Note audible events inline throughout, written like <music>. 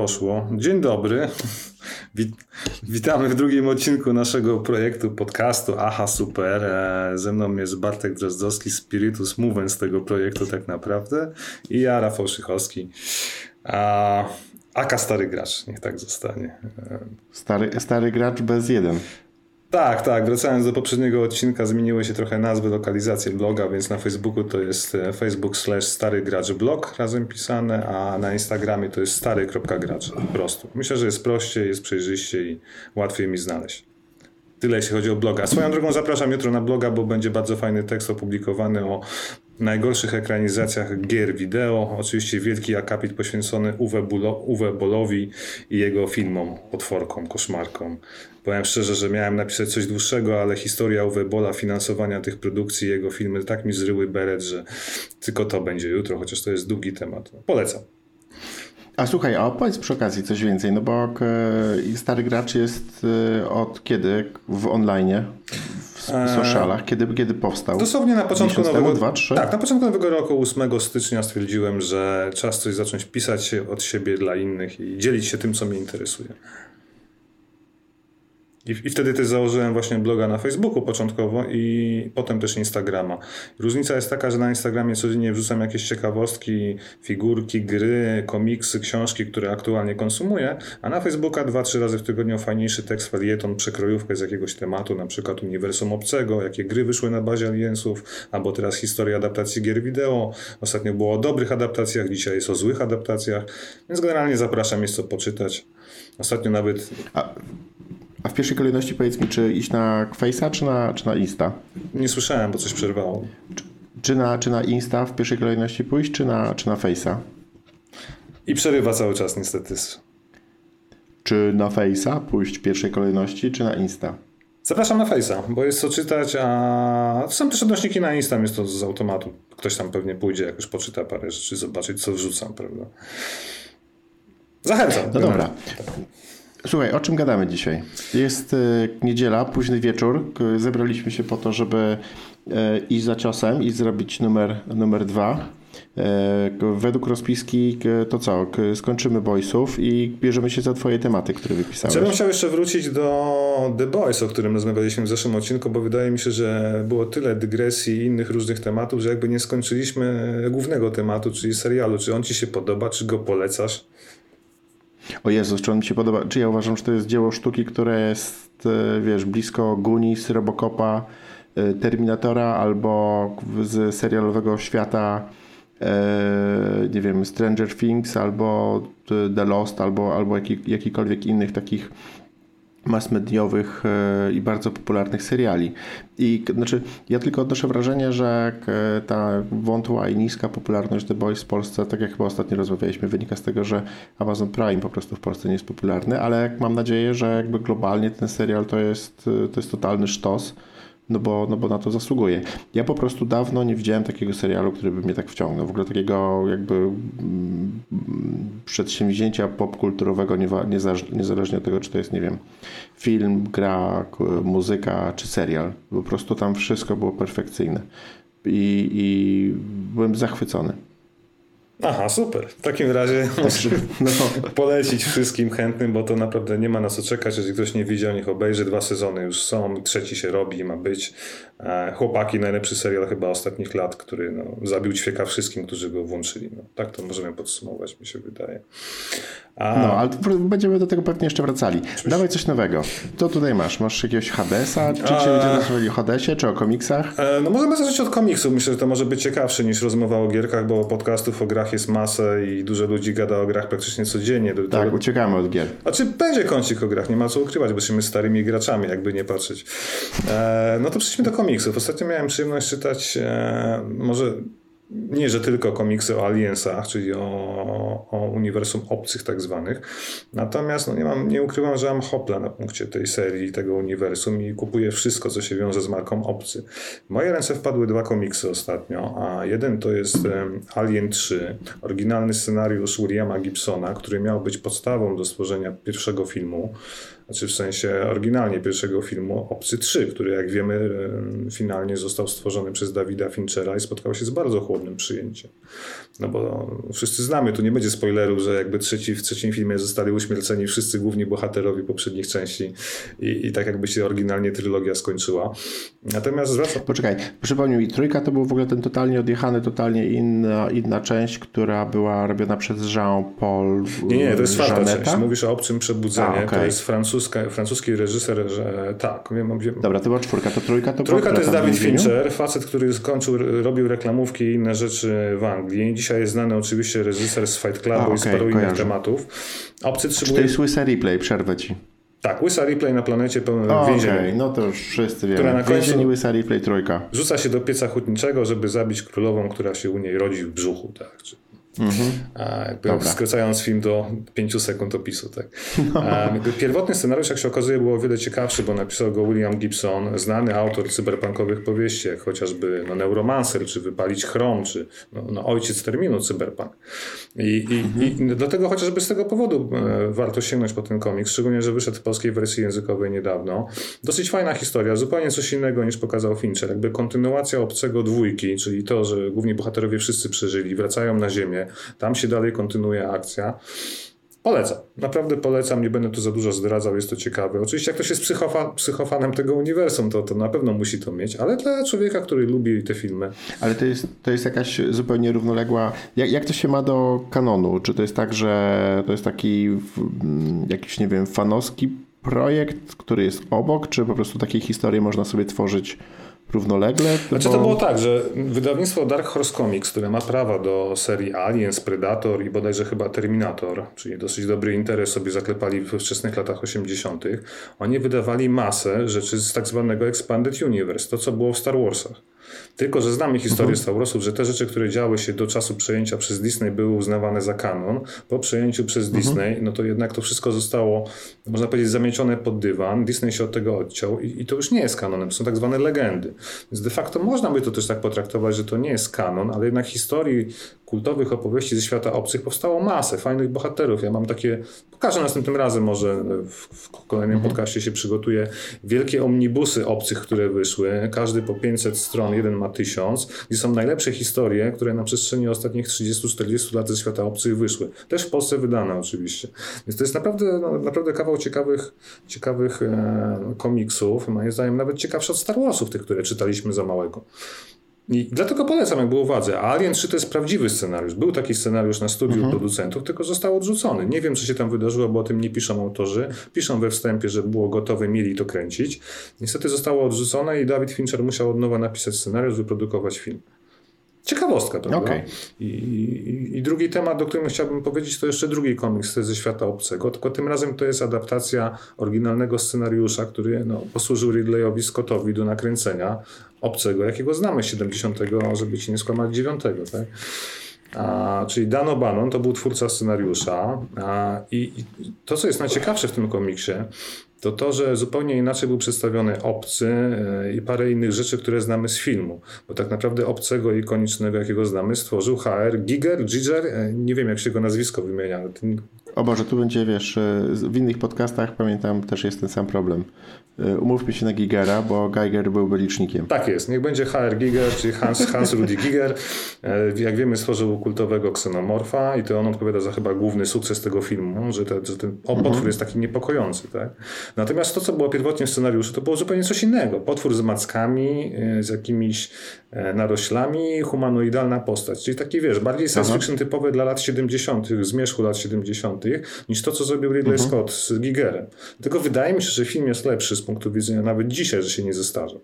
poszło. Dzień dobry. <laughs> Wit witamy w drugim odcinku naszego projektu podcastu Aha Super. E, ze mną jest Bartek Drozdowski, Spiritus Movens tego projektu tak naprawdę i ja, Rafał Szychowski. A, Aka Stary Gracz, niech tak zostanie. E, stary, stary Gracz bez jeden. Tak, tak. Wracając do poprzedniego odcinka, zmieniły się trochę nazwy, lokalizacje bloga, więc na Facebooku to jest e, facebook slash stary gracz blog razem pisane, a na Instagramie to jest stary.gracz po prostu. Myślę, że jest prościej, jest przejrzyście i łatwiej mi znaleźć. Tyle jeśli chodzi o bloga. Swoją drogą zapraszam jutro na bloga, bo będzie bardzo fajny tekst opublikowany o najgorszych ekranizacjach gier wideo. Oczywiście wielki akapit poświęcony Uwe, Bulo, Uwe Bolowi i jego filmom, potworkom, koszmarkom. Powiem szczerze, że miałem napisać coś dłuższego, ale historia Uwe Bola, finansowania tych produkcji, jego filmy tak mi zryły beret, że tylko to będzie jutro, chociaż to jest długi temat. Polecam. A słuchaj, a opowiedz przy okazji coś więcej, no bo e, Stary Gracz jest e, od kiedy w online, w e, socialach, kiedy, kiedy powstał? Dosłownie na początku nowego, temu, dwa, trzy? Tak, na początku nowego roku, 8 stycznia stwierdziłem, że czas coś zacząć pisać od siebie dla innych i dzielić się tym, co mnie interesuje. I, I, wtedy też założyłem właśnie bloga na Facebooku początkowo i potem też Instagrama. Różnica jest taka, że na Instagramie codziennie wrzucam jakieś ciekawostki, figurki, gry, komiksy, książki, które aktualnie konsumuję, a na Facebooka dwa, trzy razy w tygodniu fajniejszy tekst, felieton, przekrojówkę z jakiegoś tematu, na przykład uniwersum obcego, jakie gry wyszły na bazie Aliensów, albo teraz historia adaptacji gier wideo. Ostatnio było o dobrych adaptacjach, dzisiaj jest o złych adaptacjach, więc generalnie zapraszam, jest co poczytać. Ostatnio nawet... A a w pierwszej kolejności powiedz mi, czy iść na Face'a, czy na, czy na Insta? Nie słyszałem, bo coś przerwało. Czy, czy, na, czy na Insta w pierwszej kolejności pójść, czy na, czy na Face'a? I przerywa cały czas niestety. Czy na Face'a pójść w pierwszej kolejności, czy na Insta? Zapraszam na Face'a, bo jest co czytać, a są też odnośniki na Insta, jest to z automatu. Ktoś tam pewnie pójdzie, jak już poczyta parę rzeczy, zobaczyć, co wrzucam, prawda? Zachęcam. No dobra. Słuchaj, o czym gadamy dzisiaj? Jest y, niedziela, późny wieczór. Zebraliśmy się po to, żeby y, iść za ciosem i zrobić numer, numer dwa. Y, według rozpiski to co? Skończymy Boysów i bierzemy się za twoje tematy, które wypisałeś. Ja bym chciał jeszcze wrócić do The Boys, o którym rozmawialiśmy w zeszłym odcinku, bo wydaje mi się, że było tyle dygresji i innych różnych tematów, że jakby nie skończyliśmy głównego tematu, czyli serialu. Czy on ci się podoba, czy go polecasz? O Jezus, czy on mi się podoba? Czy ja uważam, że to jest dzieło sztuki, które jest, e, wiesz, blisko Goonies, Robocopa, e, Terminatora albo z serialowego świata e, nie wiem, Stranger Things albo The Lost albo, albo jakikolwiek innych takich mass mediowych e, i bardzo popularnych seriali. I znaczy, ja tylko odnoszę wrażenie, że e, ta wątła i niska popularność The Boys w Polsce, tak jak chyba ostatnio rozmawialiśmy, wynika z tego, że Amazon Prime po prostu w Polsce nie jest popularny, ale mam nadzieję, że jakby globalnie ten serial to jest, to jest totalny sztos no bo, no bo na to zasługuje. Ja po prostu dawno nie widziałem takiego serialu, który by mnie tak wciągnął. W ogóle takiego jakby mm, przedsięwzięcia popkulturowego, niezależnie od tego, czy to jest, nie wiem, film, gra, muzyka czy serial. Po prostu tam wszystko było perfekcyjne. I, i byłem zachwycony. Aha, super. W takim razie <laughs> no. polecić wszystkim chętnym, bo to naprawdę nie ma na co czekać. Jeżeli ktoś nie widział, niech obejrzy. Dwa sezony już są, trzeci się robi, ma być. E, Chłopaki, najlepszy serial chyba ostatnich lat, który no, zabił ćwieka wszystkim, którzy go włączyli. No, tak to możemy podsumować, mi się wydaje. A... No, ale będziemy do tego pewnie jeszcze wracali. Oczywiście. Dawaj coś nowego. To tutaj masz? Masz jakiegoś Hadesa? Czy dzisiaj będziemy rozmawiali o Hadesie, czy o komiksach? E, no możemy zacząć od komiksów. Myślę, że to może być ciekawsze niż rozmowa o gierkach, bo podcastów o grach jest masę i dużo ludzi gada o grach praktycznie codziennie. Do tak, tego... uciekamy od gier. A czy będzie kącik o grach? Nie ma co ukrywać, bo jesteśmy starymi graczami, jakby nie patrzeć. E, no to przejdźmy do komiksów. Ostatnio miałem przyjemność czytać e, może nie, że tylko komiksy o aliensach, czyli o, o uniwersum obcych tak zwanych. Natomiast no nie, mam, nie ukrywam, że mam hopla na punkcie tej serii, tego uniwersum i kupuję wszystko, co się wiąże z marką obcy. W moje ręce wpadły dwa komiksy ostatnio, a jeden to jest Alien 3, oryginalny scenariusz Williama Gibsona, który miał być podstawą do stworzenia pierwszego filmu znaczy w sensie oryginalnie pierwszego filmu Obcy 3, który jak wiemy finalnie został stworzony przez Dawida Finchera i spotkał się z bardzo chłodnym przyjęciem. No bo wszyscy znamy, tu nie będzie spoileru, że jakby trzeci, w trzecim filmie zostali uśmierceni wszyscy główni bohaterowie poprzednich części i, i tak jakby się oryginalnie trylogia skończyła. Natomiast zwracam... Poczekaj, przypomnij mi, trójka to był w ogóle ten totalnie odjechany, totalnie inna, inna część, która była robiona przez Jean-Paul Nie, nie, to jest czwarta część. Mówisz o Obcym Przebudzenie. A, okay. To jest francuska, francuski reżyser, że tak. Wiem, wiem. Dobra, to była czwórka, to trójka to Trójka to jest David Fincher, facet, który skończył, robił reklamówki i inne rzeczy w Anglii. Dzisiaj jest znany oczywiście reżyser z Fight Clubu okay, i z paru innych tematów. Obcy Czy to jest łysa replay, przerwę ci. Tak, łysa replay na planecie pełnym. Okay. no to już wszyscy wiemy. Która na końcu łysa replay trójka. Rzuca się do pieca hutniczego, żeby zabić królową, która się u niej rodzi w brzuchu. Tak? Mhm. jakby skracając film do 5 sekund opisu. Tak. No. pierwotny scenariusz, jak się okazuje, był o wiele ciekawszy, bo napisał go William Gibson, znany autor cyberpunkowych powieści, jak chociażby no, Neuromancer, czy Wypalić Chrom, czy no, no, ojciec terminu cyberpunk. I, i, mhm. I, dlatego chociażby z tego powodu e, warto sięgnąć po ten komiks, szczególnie, że wyszedł w polskiej wersji językowej niedawno. Dosyć fajna historia, zupełnie coś innego niż pokazał Fincher. Jakby kontynuacja Obcego dwójki, czyli to, że główni bohaterowie wszyscy przeżyli, wracają na ziemię, tam się dalej kontynuuje akcja. Polecam. Naprawdę polecam. Nie będę tu za dużo zdradzał. Jest to ciekawe. Oczywiście jak ktoś jest psychofa, psychofanem tego uniwersum, to, to na pewno musi to mieć. Ale dla człowieka, który lubi te filmy. Ale to jest, to jest jakaś zupełnie równoległa... Jak, jak to się ma do kanonu? Czy to jest tak, że to jest taki jakiś, nie wiem, fanowski projekt, który jest obok? Czy po prostu takie historie można sobie tworzyć równolegle? Znaczy bo... to było tak, że wydawnictwo Dark Horse Comics, które ma prawa do serii Aliens, Predator i bodajże chyba Terminator, czyli dosyć dobry interes sobie zaklepali we wczesnych latach 80., oni wydawali masę rzeczy z tak zwanego Expanded Universe, to co było w Star Warsach. Tylko, że znamy historię mhm. Star Warsów, że te rzeczy, które działy się do czasu przejęcia przez Disney były uznawane za kanon. Po przejęciu przez mhm. Disney, no to jednak to wszystko zostało, można powiedzieć, zamiecione pod dywan. Disney się od tego odciął i, i to już nie jest kanonem, to są tak zwane legendy. Więc de facto można by to też tak potraktować, że to nie jest kanon, ale jednak historii kultowych opowieści ze świata obcych powstało masę fajnych bohaterów. Ja mam takie, pokażę następnym razem może w, w kolejnym mhm. podcaście się przygotuję, wielkie omnibusy obcych, które wyszły, każdy po 500 stron, jeden ma 1000, gdzie są najlepsze historie, które na przestrzeni ostatnich 30-40 lat ze świata obcych wyszły. Też w Polsce wydane oczywiście. Więc to jest naprawdę, no, naprawdę kawał ciekawych, ciekawych e, komiksów, moim zdaniem nawet ciekawszy od Star Warsów, tych, które czytaliśmy za małego. I dlatego polecam, jak było uwadze. A Alien 3 to jest prawdziwy scenariusz. Był taki scenariusz na studiu mhm. producentów, tylko został odrzucony. Nie wiem, co się tam wydarzyło, bo o tym nie piszą autorzy. Piszą we wstępie, że było gotowe, mieli to kręcić. Niestety zostało odrzucone i David Fincher musiał od nowa napisać scenariusz, wyprodukować film. Ciekawostka, prawda? Okay. I, i, I, drugi temat, do którego chciałbym powiedzieć, to jeszcze drugi komiks ze świata obcego, tylko tym razem to jest adaptacja oryginalnego scenariusza, który no, posłużył Ridleyowi Scottowi do nakręcenia obcego, jakiego znamy 70, żeby ci nie skłamać 9, tak? A, czyli Dan O'Bannon to był twórca scenariusza a, i, i, to, co jest najciekawsze w tym komiksie, to to, że zupełnie inaczej był przedstawiony obcy e, i parę innych rzeczy, które znamy z filmu. Bo tak naprawdę obcego ikonicznego, jakiego znamy, stworzył HR Giger, Giger, e, nie wiem jak się go nazwisko wymienia, ale ten o Boże, tu będzie, wiesz, e, w innych podcastach pamiętam też jest ten sam problem. E, umówmy się na Gigera, bo Geiger byłby licznikiem. Tak jest, niech będzie HR Giger, czyli Hans, Hans Rudi Giger. E, jak wiemy, stworzył kultowego ksenomorfa i to on odpowiada za chyba główny sukces tego filmu, że, te, że ten potwór mhm. jest taki niepokojący. Tak? Natomiast to, co było pierwotnie w scenariuszu, to było zupełnie coś innego. Potwór z mackami, z jakimiś naroślami, humanoidalna postać. Czyli taki, wiesz, bardziej science fiction typowy dla lat 70., zmierzchu lat 70., niż to, co zrobił Ridley mhm. Scott z Gigerem. Tylko wydaje mi się, że film jest lepszy z punktu widzenia nawet dzisiaj, że się nie zestarzał.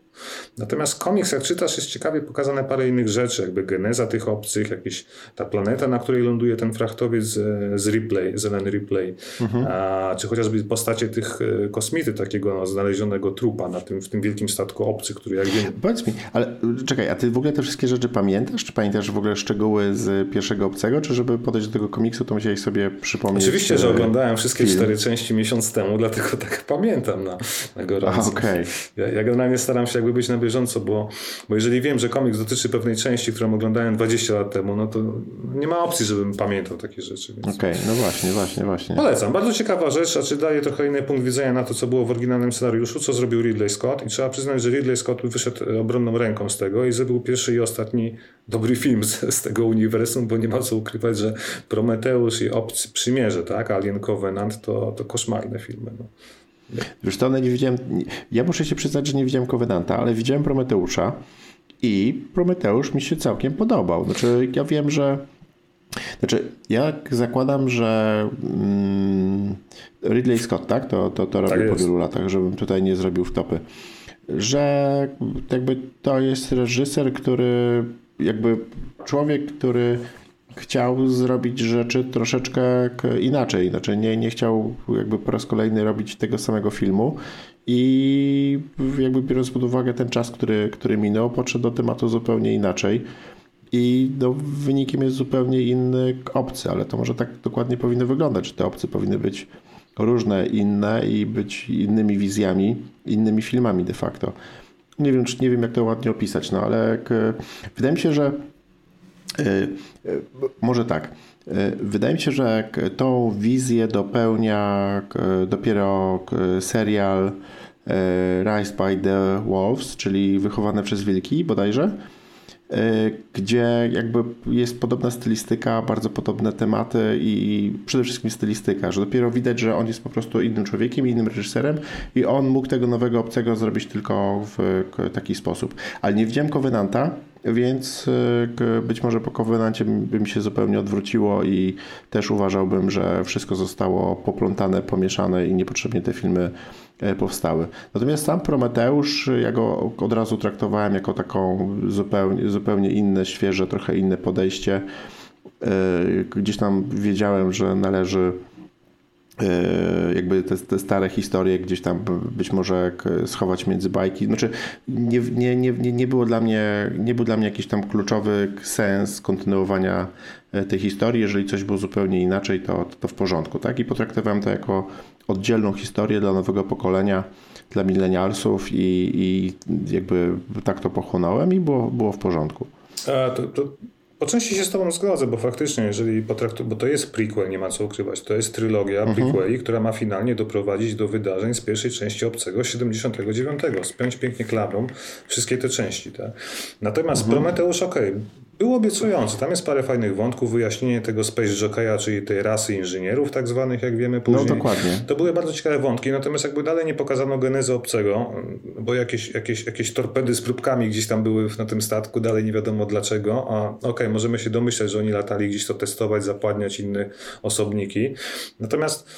Natomiast komiks, jak czytasz, jest ciekawie pokazane parę innych rzeczy, jakby geneza tych obcych, jakieś ta planeta, na której ląduje ten frachtowiec z, z Ripley, Zelen Ripley, mhm. a, czy chociażby postacie tych e, kosmity, takiego no, znalezionego trupa na tym, w tym wielkim statku obcy, który jak wiem... Powiedz mi, ale czekaj, a ty w ogóle te wszystkie rzeczy pamiętasz? Czy pamiętasz w ogóle szczegóły z pierwszego obcego, czy żeby podejść do tego komiksu, to musiałeś sobie przypomnieć Oczywiście, że oglądałem wszystkie film. cztery części miesiąc temu, dlatego tak pamiętam na, na Horizons. Okay. Ja, ja generalnie staram się jakby być na bieżąco, bo, bo jeżeli wiem, że komiks dotyczy pewnej części, którą oglądałem 20 lat temu, no to nie ma opcji, żebym pamiętał takie rzeczy. Okej, okay, no właśnie, właśnie, właśnie. Polecam. Bardzo ciekawa rzecz, a czy daje trochę inny punkt widzenia na to, co było w oryginalnym scenariuszu, co zrobił Ridley Scott i trzeba przyznać, że Ridley Scott wyszedł obronną ręką z tego i zrobił pierwszy i ostatni dobry film z, z tego uniwersum, bo nie ma co ukrywać, że Prometeusz i Obcy Przymierze, tak, Alien Covenant to, to koszmarne filmy. No. Wiesz to, nie widziałem, ja muszę się przyznać, że nie widziałem Covenanta, ale widziałem Prometeusza i Prometeusz mi się całkiem podobał. Znaczy, ja wiem, że znaczy, ja zakładam, że mm, Ridley Scott, tak? To, to, to robił tak po wielu latach, żebym tutaj nie zrobił wtopy. Że jakby to jest reżyser, który jakby człowiek, który chciał zrobić rzeczy troszeczkę inaczej. Znaczy nie, nie chciał jakby po raz kolejny robić tego samego filmu i jakby biorąc pod uwagę ten czas, który, który minął, podszedł do tematu zupełnie inaczej. I no, wynikiem jest zupełnie inny obcy, ale to może tak dokładnie powinno wyglądać. Te obcy powinny być różne, inne i być innymi wizjami, innymi filmami de facto. Nie wiem, czy nie wiem, jak to ładnie opisać, no ale wydaje mi się, że może tak. Wydaje mi się, że tą wizję dopełnia dopiero serial Rise by the Wolves, czyli Wychowane przez Wilki bodajże. E, gdzie jakby jest podobna stylistyka, bardzo podobne tematy i przede wszystkim stylistyka, że dopiero widać, że on jest po prostu innym człowiekiem, innym reżyserem i on mógł tego nowego obcego zrobić tylko w taki sposób. Ale nie widziałem Covenanta, więc e, być może po Covenancie by mi się zupełnie odwróciło i też uważałbym, że wszystko zostało poplątane, pomieszane i niepotrzebnie te filmy powstały. Natomiast sam Prometeusz, ja go od razu traktowałem jako taką zupełnie, zupełnie inne, świeże, trochę inne podejście. E, gdzieś tam wiedziałem, że należy e, jakby te, te, stare historie gdzieś tam być może schować między bajki. Znaczy nie, nie, nie, nie, było dla mnie, nie był dla mnie jakiś tam kluczowy sens kontynuowania tej historii. Jeżeli coś było zupełnie inaczej, to, to w porządku. Tak? I potraktowałem to jako oddzielną historię dla nowego pokolenia, dla milenialsów i, i jakby tak to pochłonąłem i było, było w porządku. A, to, to po części się z tobą zgodzę, bo faktycznie, jeżeli potraktu, bo to jest prequel, nie ma co ukrywać, to jest trylogia mhm. prequeli, która ma finalnie doprowadzić do wydarzeń z pierwszej części Obcego 79. Spiąć pięknie klamrą wszystkie te części. Tak? Natomiast mhm. Prometeusz, okej, okay, był obiecujący. Tam jest parę fajnych wątków, wyjaśnienie tego Space Jockeya, czyli tej rasy inżynierów tak zwanych, jak wiemy później. No dokładnie. To były bardzo ciekawe wątki, natomiast jakby dalej nie pokazano genezy obcego, bo jakieś, jakieś, jakieś torpedy z próbkami gdzieś tam były na tym statku, dalej nie wiadomo dlaczego, a okej, okay, możemy się domyśleć, że oni latali gdzieś to testować, zapładniać inne osobniki. Natomiast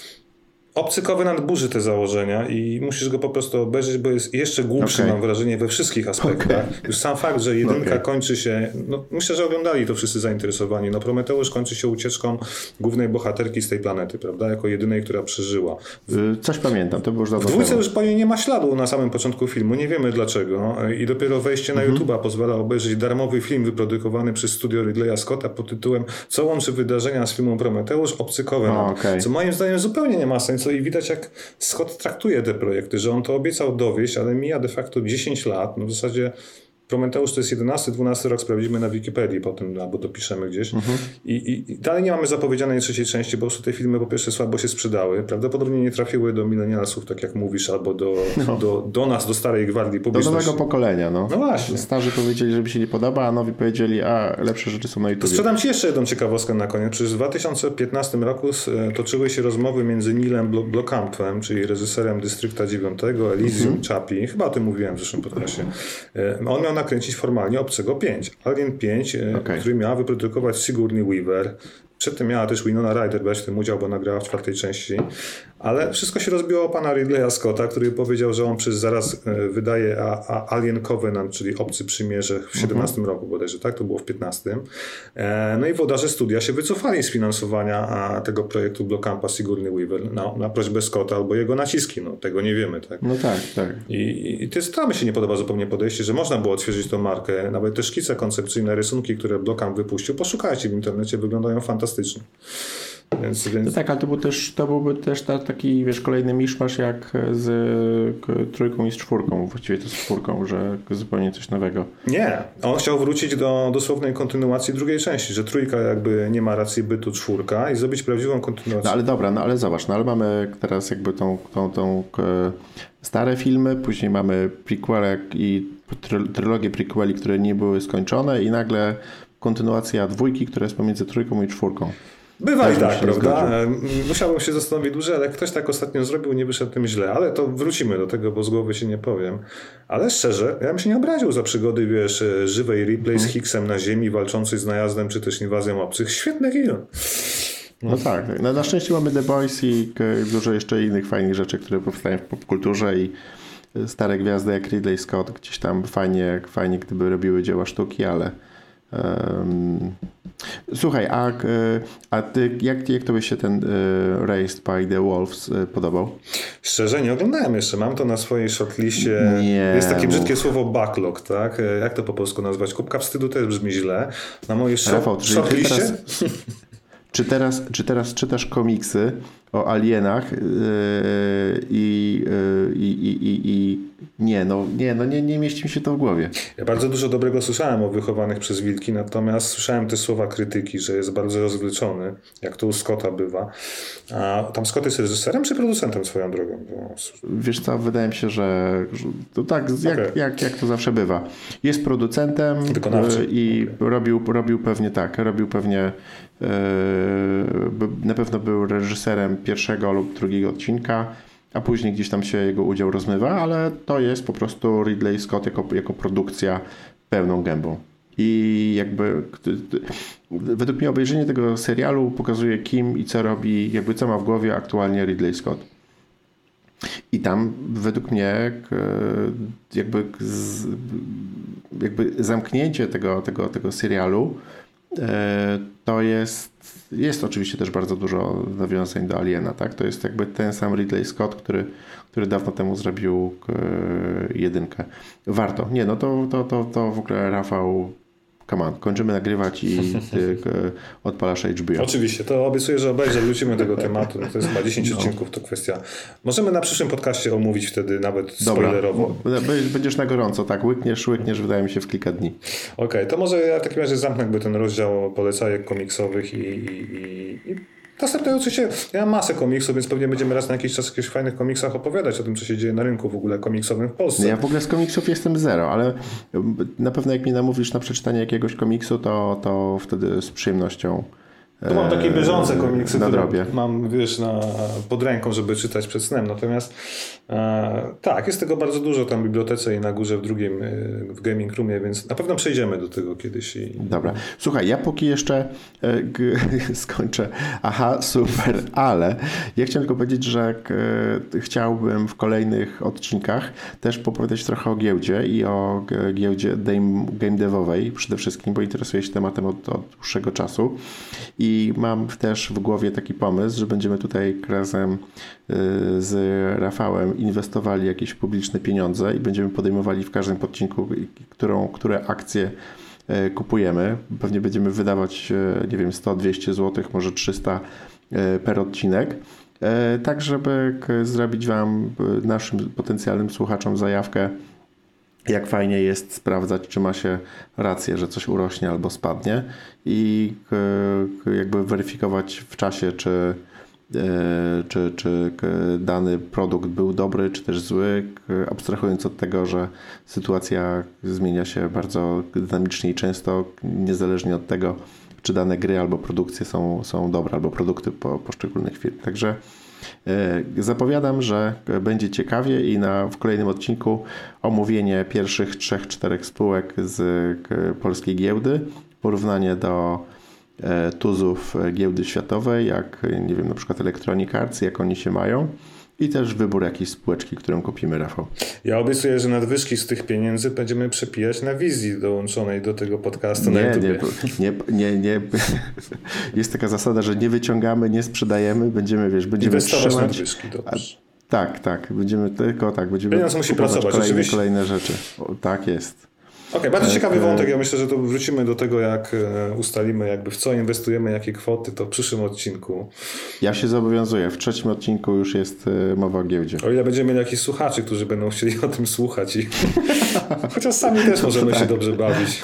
Obcy Covenant burzy te założenia i musisz go po prostu obejrzeć, bo jest jeszcze głupszy, okay. mam wrażenie, we wszystkich aspektach. Okay. Już sam fakt, że jedynka okay. kończy się, no myślę, że oglądali to wszyscy zainteresowani. No Prometeusz kończy się ucieczką głównej bohaterki z tej planety, prawda? Jako jedynej, która przeżyła. W... Coś pamiętam, to było już dawno W dwójce już pewnie nie ma śladu na samym początku filmu, nie wiemy dlaczego i dopiero wejście na mhm. YouTube'a pozwala obejrzeć darmowy film wyprodukowany przez studio Ridleya Scotta pod tytułem Co łączy wydarzenia z filmem Prometeusz, Obcy Covenant. Co moim zdaniem zupełnie nie ma sensu i widać, jak Scott traktuje te projekty, że on to obiecał dowieść, ale mija de facto 10 lat. No w zasadzie Prometeusz to jest 11-12 rok, sprawdzimy na Wikipedii potem, albo dopiszemy gdzieś. Mhm. I, I, I, dalej nie mamy zapowiedzianej trzeciej części, bo te filmy po pierwsze słabo się sprzedały. Prawdopodobnie nie trafiły do milenialsów, tak jak mówisz, albo do, no. do, do nas, do starej gwardii publiczności. Do nowego pokolenia, no. No właśnie. Starzy powiedzieli, że mi się nie podoba, a nowi powiedzieli, a lepsze rzeczy są na YouTube. Sprzedam Ci jeszcze jedną ciekawostkę na koniec. Przecież w 2015 roku e, toczyły się rozmowy między Nilem Blokampem, czyli reżyserem Dystrykta 9, Elysium mhm. Chapi. Chyba o tym mówiłem w zeszłym podcastie. E, on miał nakręcić formalnie Obcego 5. Alien 5, e, okay. który miała wyprodukować Sigourney Weaver. Przedtem miała też Winona Ryder brać w tym udział, bo nagrała w czwartej części. Ale wszystko się rozbiło o pana Ridleya Scotta, który powiedział, że on przez zaraz e, wydaje a, a Alien Covenant, czyli Obcy Przymierze w 17 mhm. roku bodajże, tak? To było w 15. E, no i włodarze studia się wycofali z finansowania tego projektu Blockampa Sigourney Weaver na, na prośbę Scotta albo jego naciski. No, tego nie wiemy, tak? No tak, tak. I, i to jest, mi się nie podoba zupełnie podejście, że można było odświeżyć tą markę. Nawet te szkice koncepcyjne, rysunki, które Blockam wypuścił, poszukajcie w internecie, wyglądają fantastycznie. Więc, więc... No tak, ale to, był też, to byłby też ta, taki, wiesz, kolejny miszmasz jak z trójką i z czwórką, właściwie to z czwórką, że zupełnie coś nowego. Nie, on chciał wrócić do dosłownej kontynuacji drugiej części, że trójka jakby nie ma racji bytu czwórka i zrobić prawdziwą kontynuację. No ale dobra, no ale zobacz, no ale mamy teraz jakby tą, tą, tą stare filmy, później mamy prequele i trylogię prequeli, które nie były skończone i nagle kontynuacja dwójki, która jest pomiędzy trójką i czwórką. Bywa i tak, prawda? Musiałbym się zastanowić dłużej, ale ktoś tak ostatnio zrobił, nie wyszedł tym źle, ale to wrócimy do tego, bo z głowy się nie powiem. Ale szczerze, ja bym się nie obraził za przygody, wiesz, żywej replay z mhm. Hicksem na ziemi, walczący z najazdem, czy też inwazją obcych. Świetny film. No, no tak, na, na szczęście mamy The Boys i dużo jeszcze innych fajnych rzeczy, które powstają w popkulturze i stare gwiazdy jak Ridley Scott gdzieś tam fajnie, fajnie gdyby robiły dzieła sztuki, ale um, słuchaj, a, a ty, jak, jak tobie się ten uh, Raised by the Wolves uh, podobał? Szczerze nie oglądałem jeszcze, mam to na swojej shortliście. Nie, Jest takie brzydkie słowo backlog, tak? E, jak to po polsku nazwać? Kubka wstydu też brzmi źle. Na mojej Rafał, shortliście... Teraz, <laughs> czy, teraz, czy teraz czytasz komiksy o alienach yy, i, yy, i, i, i, nie, no, nie, no nie, nie mieści mi się to w głowie. Ja bardzo dużo dobrego słyszałem o wychowanych przez wilki, natomiast słyszałem te słowa krytyki, że jest bardzo rozwleczony, jak to u Scotta bywa. A tam Scott jest reżyserem czy producentem swoją drogą? Wiesz co, wydaje mi się, że, to tak, jak, okay. jak, jak to zawsze bywa. Jest producentem Wykonawczy. i okay. robił, robił pewnie tak, robił pewnie Yy, na pewno był reżyserem pierwszego lub drugiego odcinka, a później gdzieś tam się jego udział rozmywa, ale to jest po prostu Ridley Scott jako, jako produkcja pełną gębą. I jakby według mnie obejrzenie tego serialu pokazuje kim i co robi, jakby co ma w głowie aktualnie Ridley Scott. I tam według mnie jakby, jakby zamknięcie tego, tego, tego serialu to jest, jest oczywiście też bardzo dużo nawiązań do Aliena, tak? To jest jakby ten sam Ridley Scott, który, który dawno temu zrobił e, jedynkę. Warto. Nie, no to, to, to, to w ogóle Rafał come on, kończymy nagrywać i <laughs> ty odpalasz HBO. Oczywiście, to obiecuję, że obejrzę, wrócimy do tego tematu. No to jest chyba 10 no. odcinków, to kwestia. Możemy na przyszłym podcaście omówić wtedy nawet spoilerowo. Dobra. Będziesz na gorąco, tak? Łykniesz, łykniesz, wydaje mi się, w kilka dni. Okej, okay, to może ja w takim razie zamknę jakby ten rozdział polecajek komiksowych i, i, i Następnie oczywiście ja mam masę komiksów, więc pewnie będziemy raz na jakiś czas o jakichś fajnych komiksach opowiadać o tym, co się dzieje na rynku w ogóle komiksowym w Polsce. Ja w ogóle z komiksów jestem zero, ale na pewno jak mi namówisz na przeczytanie jakiegoś komiksu, to, to wtedy z przyjemnością to mam takie bieżące komiksy, które mam wiesz, na, pod ręką, żeby czytać przed snem. Natomiast e, tak, jest tego bardzo dużo tam w bibliotece i na górze w drugim, e, w gaming roomie, więc na pewno przejdziemy do tego kiedyś. I... Dobra. Słuchaj, ja póki jeszcze e, g, <laughs> skończę. Aha, super, ale ja chciałem tylko powiedzieć, że e, chciałbym w kolejnych odcinkach też popowiadać trochę o giełdzie i o giełdzie game devowej przede wszystkim, bo interesuję się tematem od, od dłuższego czasu. I i mam też w głowie taki pomysł, że będziemy tutaj razem y, z Rafałem inwestowali jakieś publiczne pieniądze i będziemy podejmowali w każdym odcinku, którą, które akcje y, kupujemy. Pewnie będziemy wydawać, y, nie wiem, 100-200 zł, może 300 per odcinek. Tak, żeby zrobić Wam, naszym potencjalnym słuchaczom, zajawkę jak fajnie jest sprawdzać, czy ma się rację, że coś urośnie albo spadnie i jakby weryfikować w czasie, czy, e, czy, czy dany produkt był dobry, czy też zły, abstrahując od tego, że sytuacja zmienia się bardzo dynamicznie i często, niezależnie od tego, czy dane gry albo produkcje są, są dobre, albo produkty po poszczególnych firm. Także zapowiadam, że będzie ciekawie i na, w kolejnym odcinku omówienie pierwszych trzech, czterech spółek z polskiej giełdy, porównanie do e, tuzów giełdy światowej, jak nie wiem, na przykład Electronic Arts, jak oni się mają i też wybór jakiejś spółeczki, którą kupimy, Rafał. Ja obiecuję, że nadwyżki z tych pieniędzy będziemy przepijać na wizji dołączonej do tego podcastu nie, na YouTube. <laughs> Nie, nie, nie. Jest taka zasada, że nie wyciągamy, nie sprzedajemy, będziemy, wiesz, będziemy Inwestować trzymać. nadwyżki, dobrze. Tak, tak, będziemy tylko tak, będziemy Pieniądz musi pracować, kolejne, kolejne rzeczy. O, tak jest. Okay, bardzo ciekawy wątek. Ja myślę, że to wrócimy do tego, jak ustalimy, jakby w co inwestujemy, jakie kwoty, to w przyszłym odcinku. Ja się zobowiązuję. W trzecim odcinku już jest mowa o giełdzie. O ile będziemy mieli jakichś słuchaczy, którzy będą chcieli o tym słuchać. I... <laughs> Chociaż sami też możemy tak. się dobrze bawić.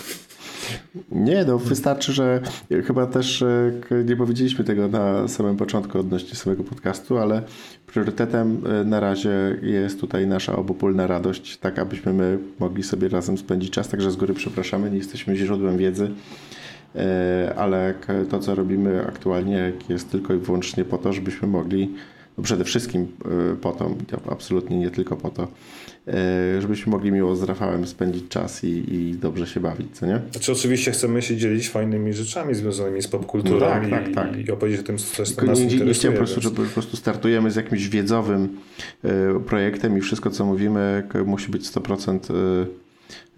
Nie, no wystarczy, że chyba też e, nie powiedzieliśmy tego na samym początku odnośnie samego podcastu, ale priorytetem e, na razie jest tutaj nasza obopólna radość, tak abyśmy my mogli sobie razem spędzić czas. Także z góry przepraszamy, nie jesteśmy źródłem wiedzy, e, ale to, co robimy aktualnie, jest tylko i wyłącznie po to, żebyśmy mogli no przede wszystkim po to, absolutnie nie tylko po to, żebyśmy mogli miło z Rafałem spędzić czas i, i dobrze się bawić, co nie? Znaczy oczywiście chcemy się dzielić fajnymi rzeczami związanymi z popkulturą no tak, tak, tak. i opowiedzieć o tym, co nas nie, interesuje. Nie chciałem po prostu, że po prostu startujemy z jakimś wiedzowym e, projektem i wszystko, co mówimy, musi być 100%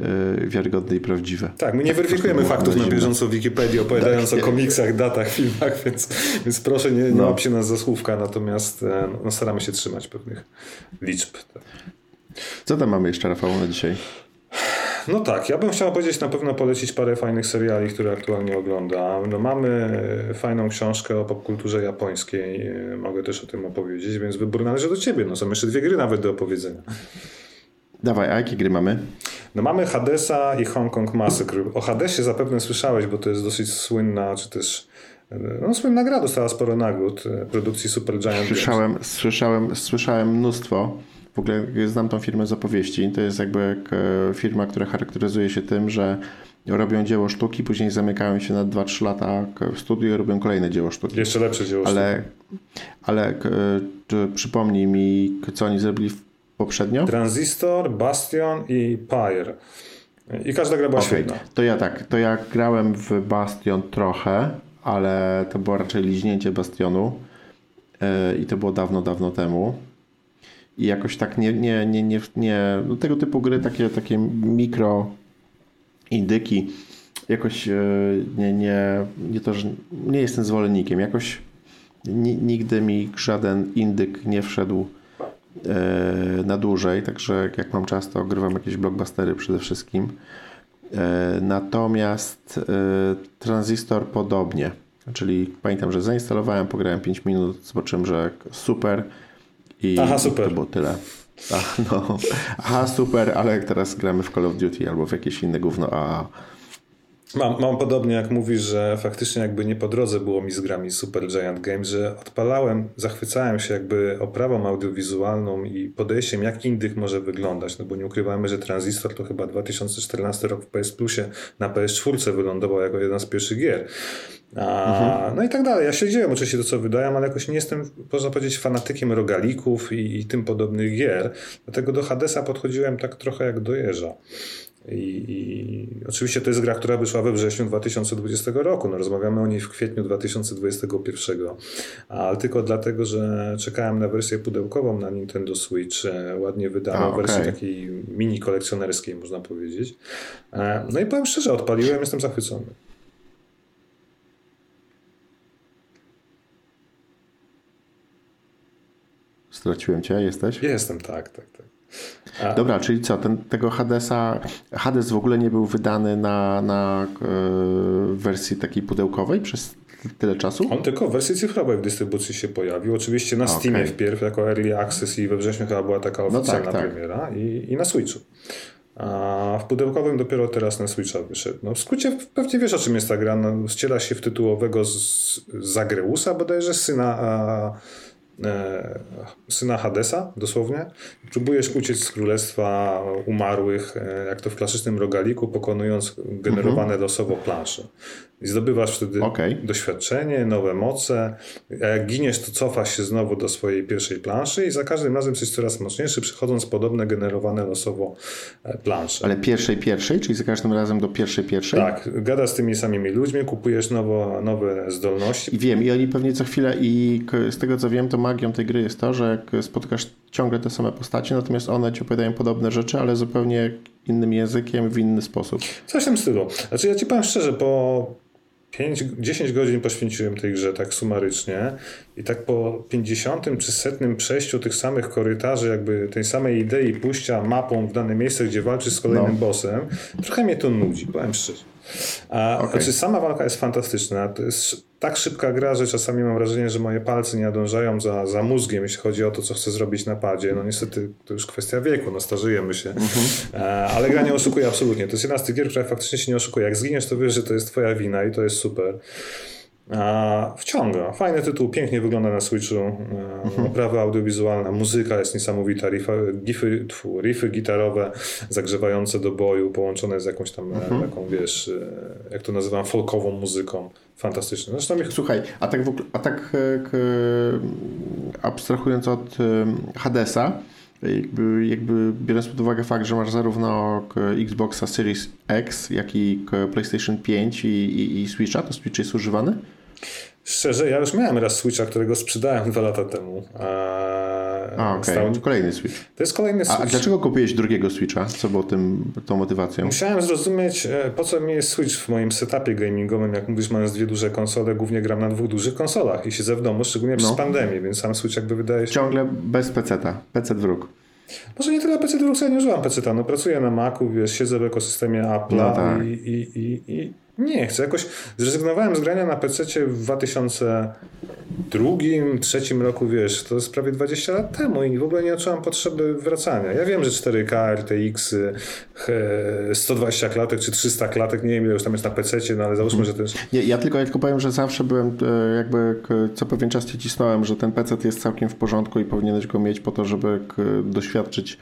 e, wiarygodne i prawdziwe. Tak, my nie weryfikujemy faktów na bieżąco w Wikipedii, opowiadając tak, o komiksach, datach, filmach, <laughs> więc, więc proszę nie, nie no. łapcie nas za słówka, natomiast no, staramy się trzymać pewnych liczb. Tak. Co tam mamy jeszcze, Rafał, na dzisiaj? No tak, ja bym chciał powiedzieć, na pewno polecić parę fajnych seriali, które aktualnie oglądam. No mamy fajną książkę o popkulturze japońskiej, mogę też o tym opowiedzieć, więc wybór należy do ciebie. No są jeszcze dwie gry nawet do opowiedzenia. Dawaj, a jakie gry mamy? No mamy Hadesa i Hong Kong Massacre. O Hadesie zapewne słyszałeś, bo to jest dosyć słynna, czy też no, słynna gra dostała sporo nagród produkcji Super Giant Słyszałem, słyszałem, słyszałem mnóstwo. W ogóle znam tą firmę z opowieści. To jest jakby e, firma, która charakteryzuje się tym, że robią dzieło sztuki, później zamykają się na 2-3 lata w studiu i robią kolejne dzieło sztuki. Jeszcze lepsze dzieło ale, sztuki. Ale czy, przypomnij mi, co oni zrobili poprzednio? Transistor, Bastion i Pyre. I każda gra była okay. świetna. To ja tak, to ja grałem w Bastion trochę, ale to było raczej liźnięcie Bastionu yy, i to było dawno, dawno temu i jakoś tak nie, nie, nie, nie, nie no tego typu gry, takie, takie mikro indyki, jakoś e, nie, nie, nie to, że nie jestem zwolennikiem, jakoś nigdy mi żaden indyk nie wszedł e, na dłużej, także jak mam czas, to grywam jakieś blockbustery przede wszystkim. E, natomiast Transistor podobnie, czyli pamiętam, że zainstalowałem, pograłem 5 minut, zobaczyłem, że super, i Aha, super. to było tyle. Ach, <laughs> no. Aha, super, ale jak teraz gramy w Call of Duty albo w jakieś inne gówno, a... Mam, mam podobnie jak mówisz, że faktycznie jakby nie po drodze było mi z grami Super Giant Games, że odpalałem, zachwycałem się jakby oprawą audiowizualną i podejściem, jak indyk może wyglądać, no bo nie ukrywajmy, że Transistor to chyba 2014 rok w PS Plusie na PS4 wylądował jako jedna z pierwszych gier. A, mhm. No i tak dalej. Ja śledziłem oczywiście to, co wydają, ale jakoś nie jestem, można powiedzieć, fanatykiem rogalików i, i tym podobnych gier. Dlatego do Hadesa podchodziłem tak trochę jak do jeża. I, I, oczywiście to jest gra, która wyszła we wrześniu 2020 roku. No, rozmawiamy o niej w kwietniu 2021, ale tylko dlatego, że czekałem na wersję pudełkową na Nintendo Switch, e, ładnie wydaną, okay. wersję takiej mini kolekcjonerskiej, można powiedzieć. E, no i powiem szczerze, odpaliłem, jestem zachwycony. Straciłem cię, jesteś? Jestem, tak, tak, tak. Dobra, czyli co, ten, tego Hadesa, Hades w ogóle nie był wydany na, na e, wersji takiej pudełkowej przez tyle czasu? On tylko w wersji cyfrowej w dystrybucji się pojawił. Oczywiście na Steamie okay. wpierw jako Early Access i we wrześniu chyba była taka oficjalna no tak, tak. premiera i, i na Switchu. A w pudełkowym dopiero teraz na Switcha wyszedł. No w skrócie pewnie wiesz o czym jest ta gra. No, ściela się w tytułowego z, z Zagreusa bodajże, syna a, E, syna Hadesa, dosłownie. Próbujesz uciec z królestwa umarłych, e, jak to w klasycznym rogaliku, pokonując generowane mhm. losowo plansze. I zdobywasz wtedy okay. doświadczenie, nowe moce. A jak giniesz, to cofasz się znowu do swojej pierwszej planszy i za każdym razem jesteś coraz mocniejszy, przychodząc podobne generowane losowo e, plansze. Ale pierwszej, pierwszej? Czyli za każdym razem do pierwszej, pierwszej? Tak. Gadasz z tymi samymi ludźmi, kupujesz nowo, nowe zdolności. I wiem, i oni pewnie co chwilę, i z tego co wiem, to magią tej gry jest to, że jak spotkasz ciągle te same postacie, natomiast one ci opowiadają podobne rzeczy, ale zupełnie innym językiem, w inny sposób. Coś w tym stylu. Znaczy ja ci powiem szczerze, po 5, 10 godzin poświęciłem tej grze tak sumarycznie i tak po 50 czy setnym przejściu tych samych korytarzy, jakby tej samej idei pójścia mapą w dane miejsce, gdzie walczysz z kolejnym no. bossem, trochę mnie to nudzi, powiem szczerze. A, okay. Znaczy sama walka jest fantastyczna. To jest tak szybka gra, że czasami mam wrażenie, że moje palce nie nadążają za, za mózgiem, jeśli chodzi o to, co chcę zrobić na padzie. No niestety to już kwestia wieku, no starzejemy się. Uh-huh. Ale gra nie oszukuje absolutnie. To jest jedna z tych gier, która faktycznie się nie oszukuje. Jak zginiesz, to wiesz, że to jest twoja wina i to jest super. A, wciąga. Fajny tytuł, pięknie wygląda na Switchu. Mhm. Oprawa audiowizualna, muzyka jest niesamowita, riffy, tfu, riffy gitarowe zagrzewające do boju, połączone z jakąś tam mhm. taką, wiesz, e, jak to nazywam, folkową muzyką. Fantastyczne. Zresztą ich... Słuchaj, a tak, w ogóle, a tak e, k, abstrahując od Hadesa, jakby, jakby biorąc pod uwagę fakt, że masz zarówno Xboxa Series X, jak i PlayStation 5 i, i, i Switcha, to Switch jest używany? Szczerze, ja już miałem raz Switcha, którego sprzedałem dwa lata temu. A, okej. Okay. Kolejny Switch. To jest kolejny Switch. A dlaczego kupiłeś drugiego Switcha? Co było tym, tą motywacją? Musiałem zrozumieć, e, po co mi jest Switch w moim setupie gamingowym. Jak mówisz, mając dwie duże konsole, głównie gram na dwóch dużych konsolach i siedzę w domu, szczególnie przez no. pandemię, więc sam Switch jakby wydaje się... Ciągle bez PC-ta. PC wróg. Może nie tyle PC, tylko ja nie używam PC. No, pracuję na Macu, wiesz, siedzę w ekosystemie Apple'a no tak. i, i, i, i nie chcę. Jakoś zrezygnowałem z grania na PC w 2002, trzecim roku, wiesz, to jest prawie 20 lat temu i w ogóle nie odczułam potrzeby wracania. Ja wiem, że 4K, RTX, 120 klatek czy 300 klatek, nie wiem ile już tam jest na PC, no ale załóżmy, że też... Nie, ja tylko, ja tylko powiem, że zawsze byłem e, jakby co pewien czas ci cisnąłem, że ten PC jest całkiem w porządku i powinieneś go mieć po to, żeby doświadczyć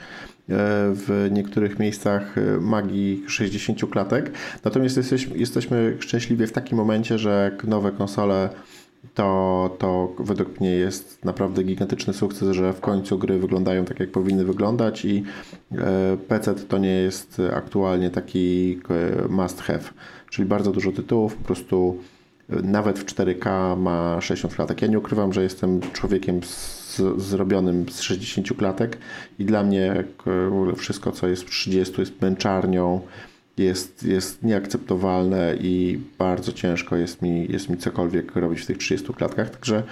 w niektórych miejscach e, magii 60 klatek. Natomiast jesteśmy, jesteśmy szczęśliwi w takim momencie, że nowe konsole to, to według mnie jest naprawdę gigantyczny sukces, że w końcu gry wyglądają tak, jak powinny wyglądać i e, PC to nie jest aktualnie taki must have, czyli bardzo dużo tytułów, po prostu nawet w 4K ma 60 klatek. Ja nie ukrywam, że jestem człowiekiem z zrobionym z 60 klatek i dla mnie wszystko, co jest w 30 jest męczarnią, jest, jest nieakceptowalne i bardzo ciężko jest mi, jest mi cokolwiek robić w tych 30 klatkach. Także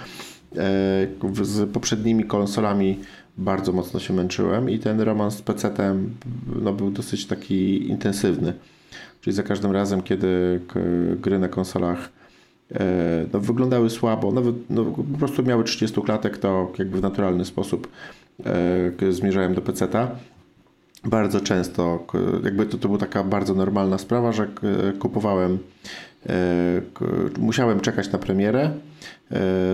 e, z poprzednimi konsolami bardzo mocno się męczyłem i ten romans z PC-tem no, był dosyć taki intensywny. Czyli za każdym razem, kiedy gry na konsolach E, no, wyglądały słabo, nawet no, po prostu miały 30 klatek, to jakby w naturalny sposób e, zmierzałem do peceta. Bardzo często, jakby to, to była taka bardzo normalna sprawa, że kupowałem, e, musiałem czekać na premierę.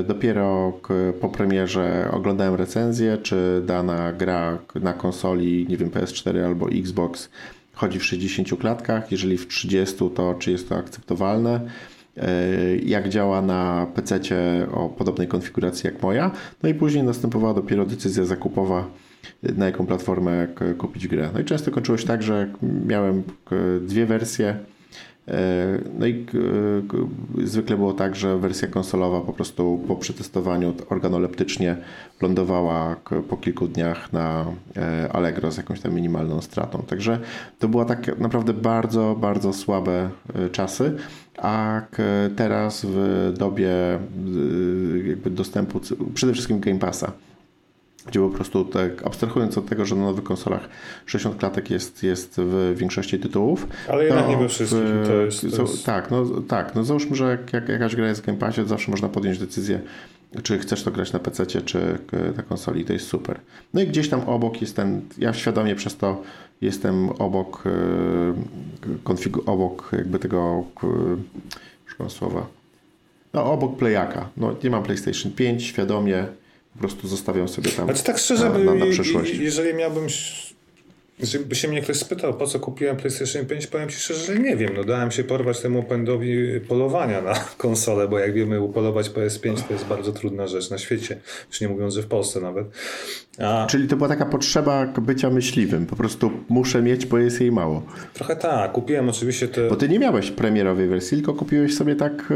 Dopiero po premierze oglądałem recenzję, czy dana gra na konsoli, nie wiem, PS4 albo Xbox chodzi w 60 klatkach. Jeżeli w 30, to czy jest to akceptowalne E, jak działa na PC o podobnej konfiguracji jak moja. No i później następowała dopiero decyzja zakupowa, na jaką platformę kupić grę. No i często kończyło się tak, że miałem dwie wersje. E, no i zwykle było tak, że wersja konsolowa po prostu po przetestowaniu organoleptycznie lądowała po kilku dniach na e, Allegro z jakąś tam minimalną stratą. Także to były tak naprawdę bardzo, bardzo słabe czasy a teraz w dobie y, jakby dostępu przede wszystkim Game Passa, gdzie po prostu tak abstrahując od tego, że na nowych konsolach 60 klatek jest, jest w większości tytułów. Ale jednak nie we wszystkich. To jest, to jest... Tak, no, tak, no załóżmy, że jak, jak jakaś gra jest w Game Passie, to zawsze można podjąć decyzję, czy chcesz to grać na PC, czy na konsoli, to jest super. No i gdzieś tam obok jest ten, ja świadomie przez to jestem obok, e, konfigu, obok jakby tego, szukam słowa, no obok Playaka. No nie mam PlayStation 5, świadomie po prostu zostawiam sobie tam znaczy, tak szczerze, na, na, na przyszłość. Jeżeli miałbym Gdyby się mnie ktoś spytał, po co kupiłem PlayStation 5, powiem Ci szczerze, że nie wiem. No dałem się porwać temu pędowi polowania na <laughs> konsolę, bo jak wiemy, upolować PS5 to jest bardzo trudna rzecz na świecie, już nie mówiąc, że w Polsce nawet. A... Czyli to była taka potrzeba bycia myśliwym. Po prostu muszę mieć, bo jest jej mało. Trochę tak. Kupiłem oczywiście te... Bo ty nie miałeś premierowej wersji, tylko kupiłeś sobie tak e,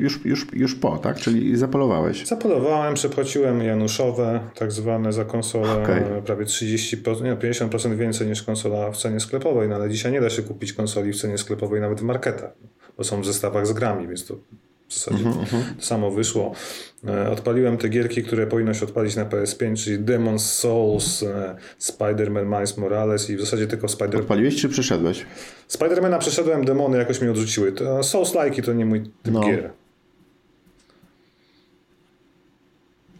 już, już, już po, tak? Czyli zapolowałeś. Zapolowałem, przepłaciłem Januszowe, tak zwane za konsolę, okay. prawie 30%, nie, 50% więcej niż konsola w cenie sklepowej, no ale dzisiaj nie da się kupić konsoli w cenie sklepowej nawet w marketach. bo są w zestawach z grami, więc to w zasadzie to samo wyszło. E, Odpaliłem te gierki, które powinno się odpalić na PS5, czyli Demon's Souls, e, Spider-Man Miles Morales i w zasadzie tylko Spider Odpaliłeś czy przeszedłeś? Spidermana przeszedłem, demony jakoś mi odrzuciły. To Souls-like to nie mój typ No. gier.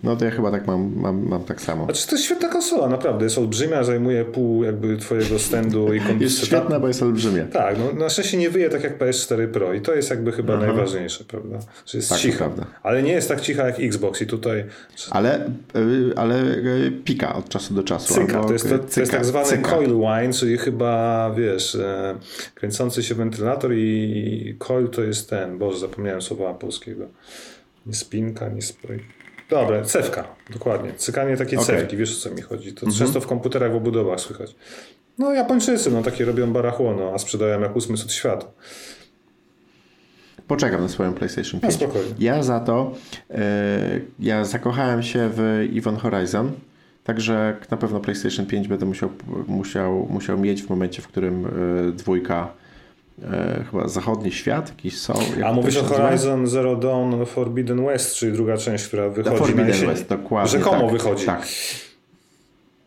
No to ja chyba tak mam, mam, mam tak samo. Znaczy to jest świetna konsola, naprawdę. Jest olbrzymia, zajmuje pół jakby twojego standu i kon- Jest świetna, bo jest olbrzymia. Tak, no na szczęście nie wyje tak jak PS4 Pro i to jest jakby chyba najważniejsze, prawda? Że jest Tak, to cicha. prawda. Ale nie jest tak cicha jak Xbox i tutaj Ale, y, ale y, pika od czasu do czasu. cyka. albo To jest, to, to cyka, jest tak zwany cyka. coil wine, czyli chyba, wiesz, e, kręcący się wentylator i coil to jest ten, boże, zapomniałem słowa polskiego. Nie spinka, nie spray. Dobra, cewka, dokładnie. Cykanie takiej Okej. cewki, wiesz o co mi chodzi. To często w komputerach, w obudowach słychać. No Japończycy, no takie robią barachłono, a sprzedają jak ósmy cud świata. Poczekam na swoją PlayStation No 5. spokojnie. Ja za to, y, ja zakochałem się w Event Horizon, także na pewno PlayStation 5 będę musiał, musiał, musiał mieć w momencie, w którym y, dwójka, y, chyba zachodni świat, jakiś są. A mówisz się o nazywa? Horizon Zero Dawn Forbidden West, czyli druga część, która wychodzi na Forbidden jesieni. West, dokładnie. Rzekomo tak, wychodzi. Tak.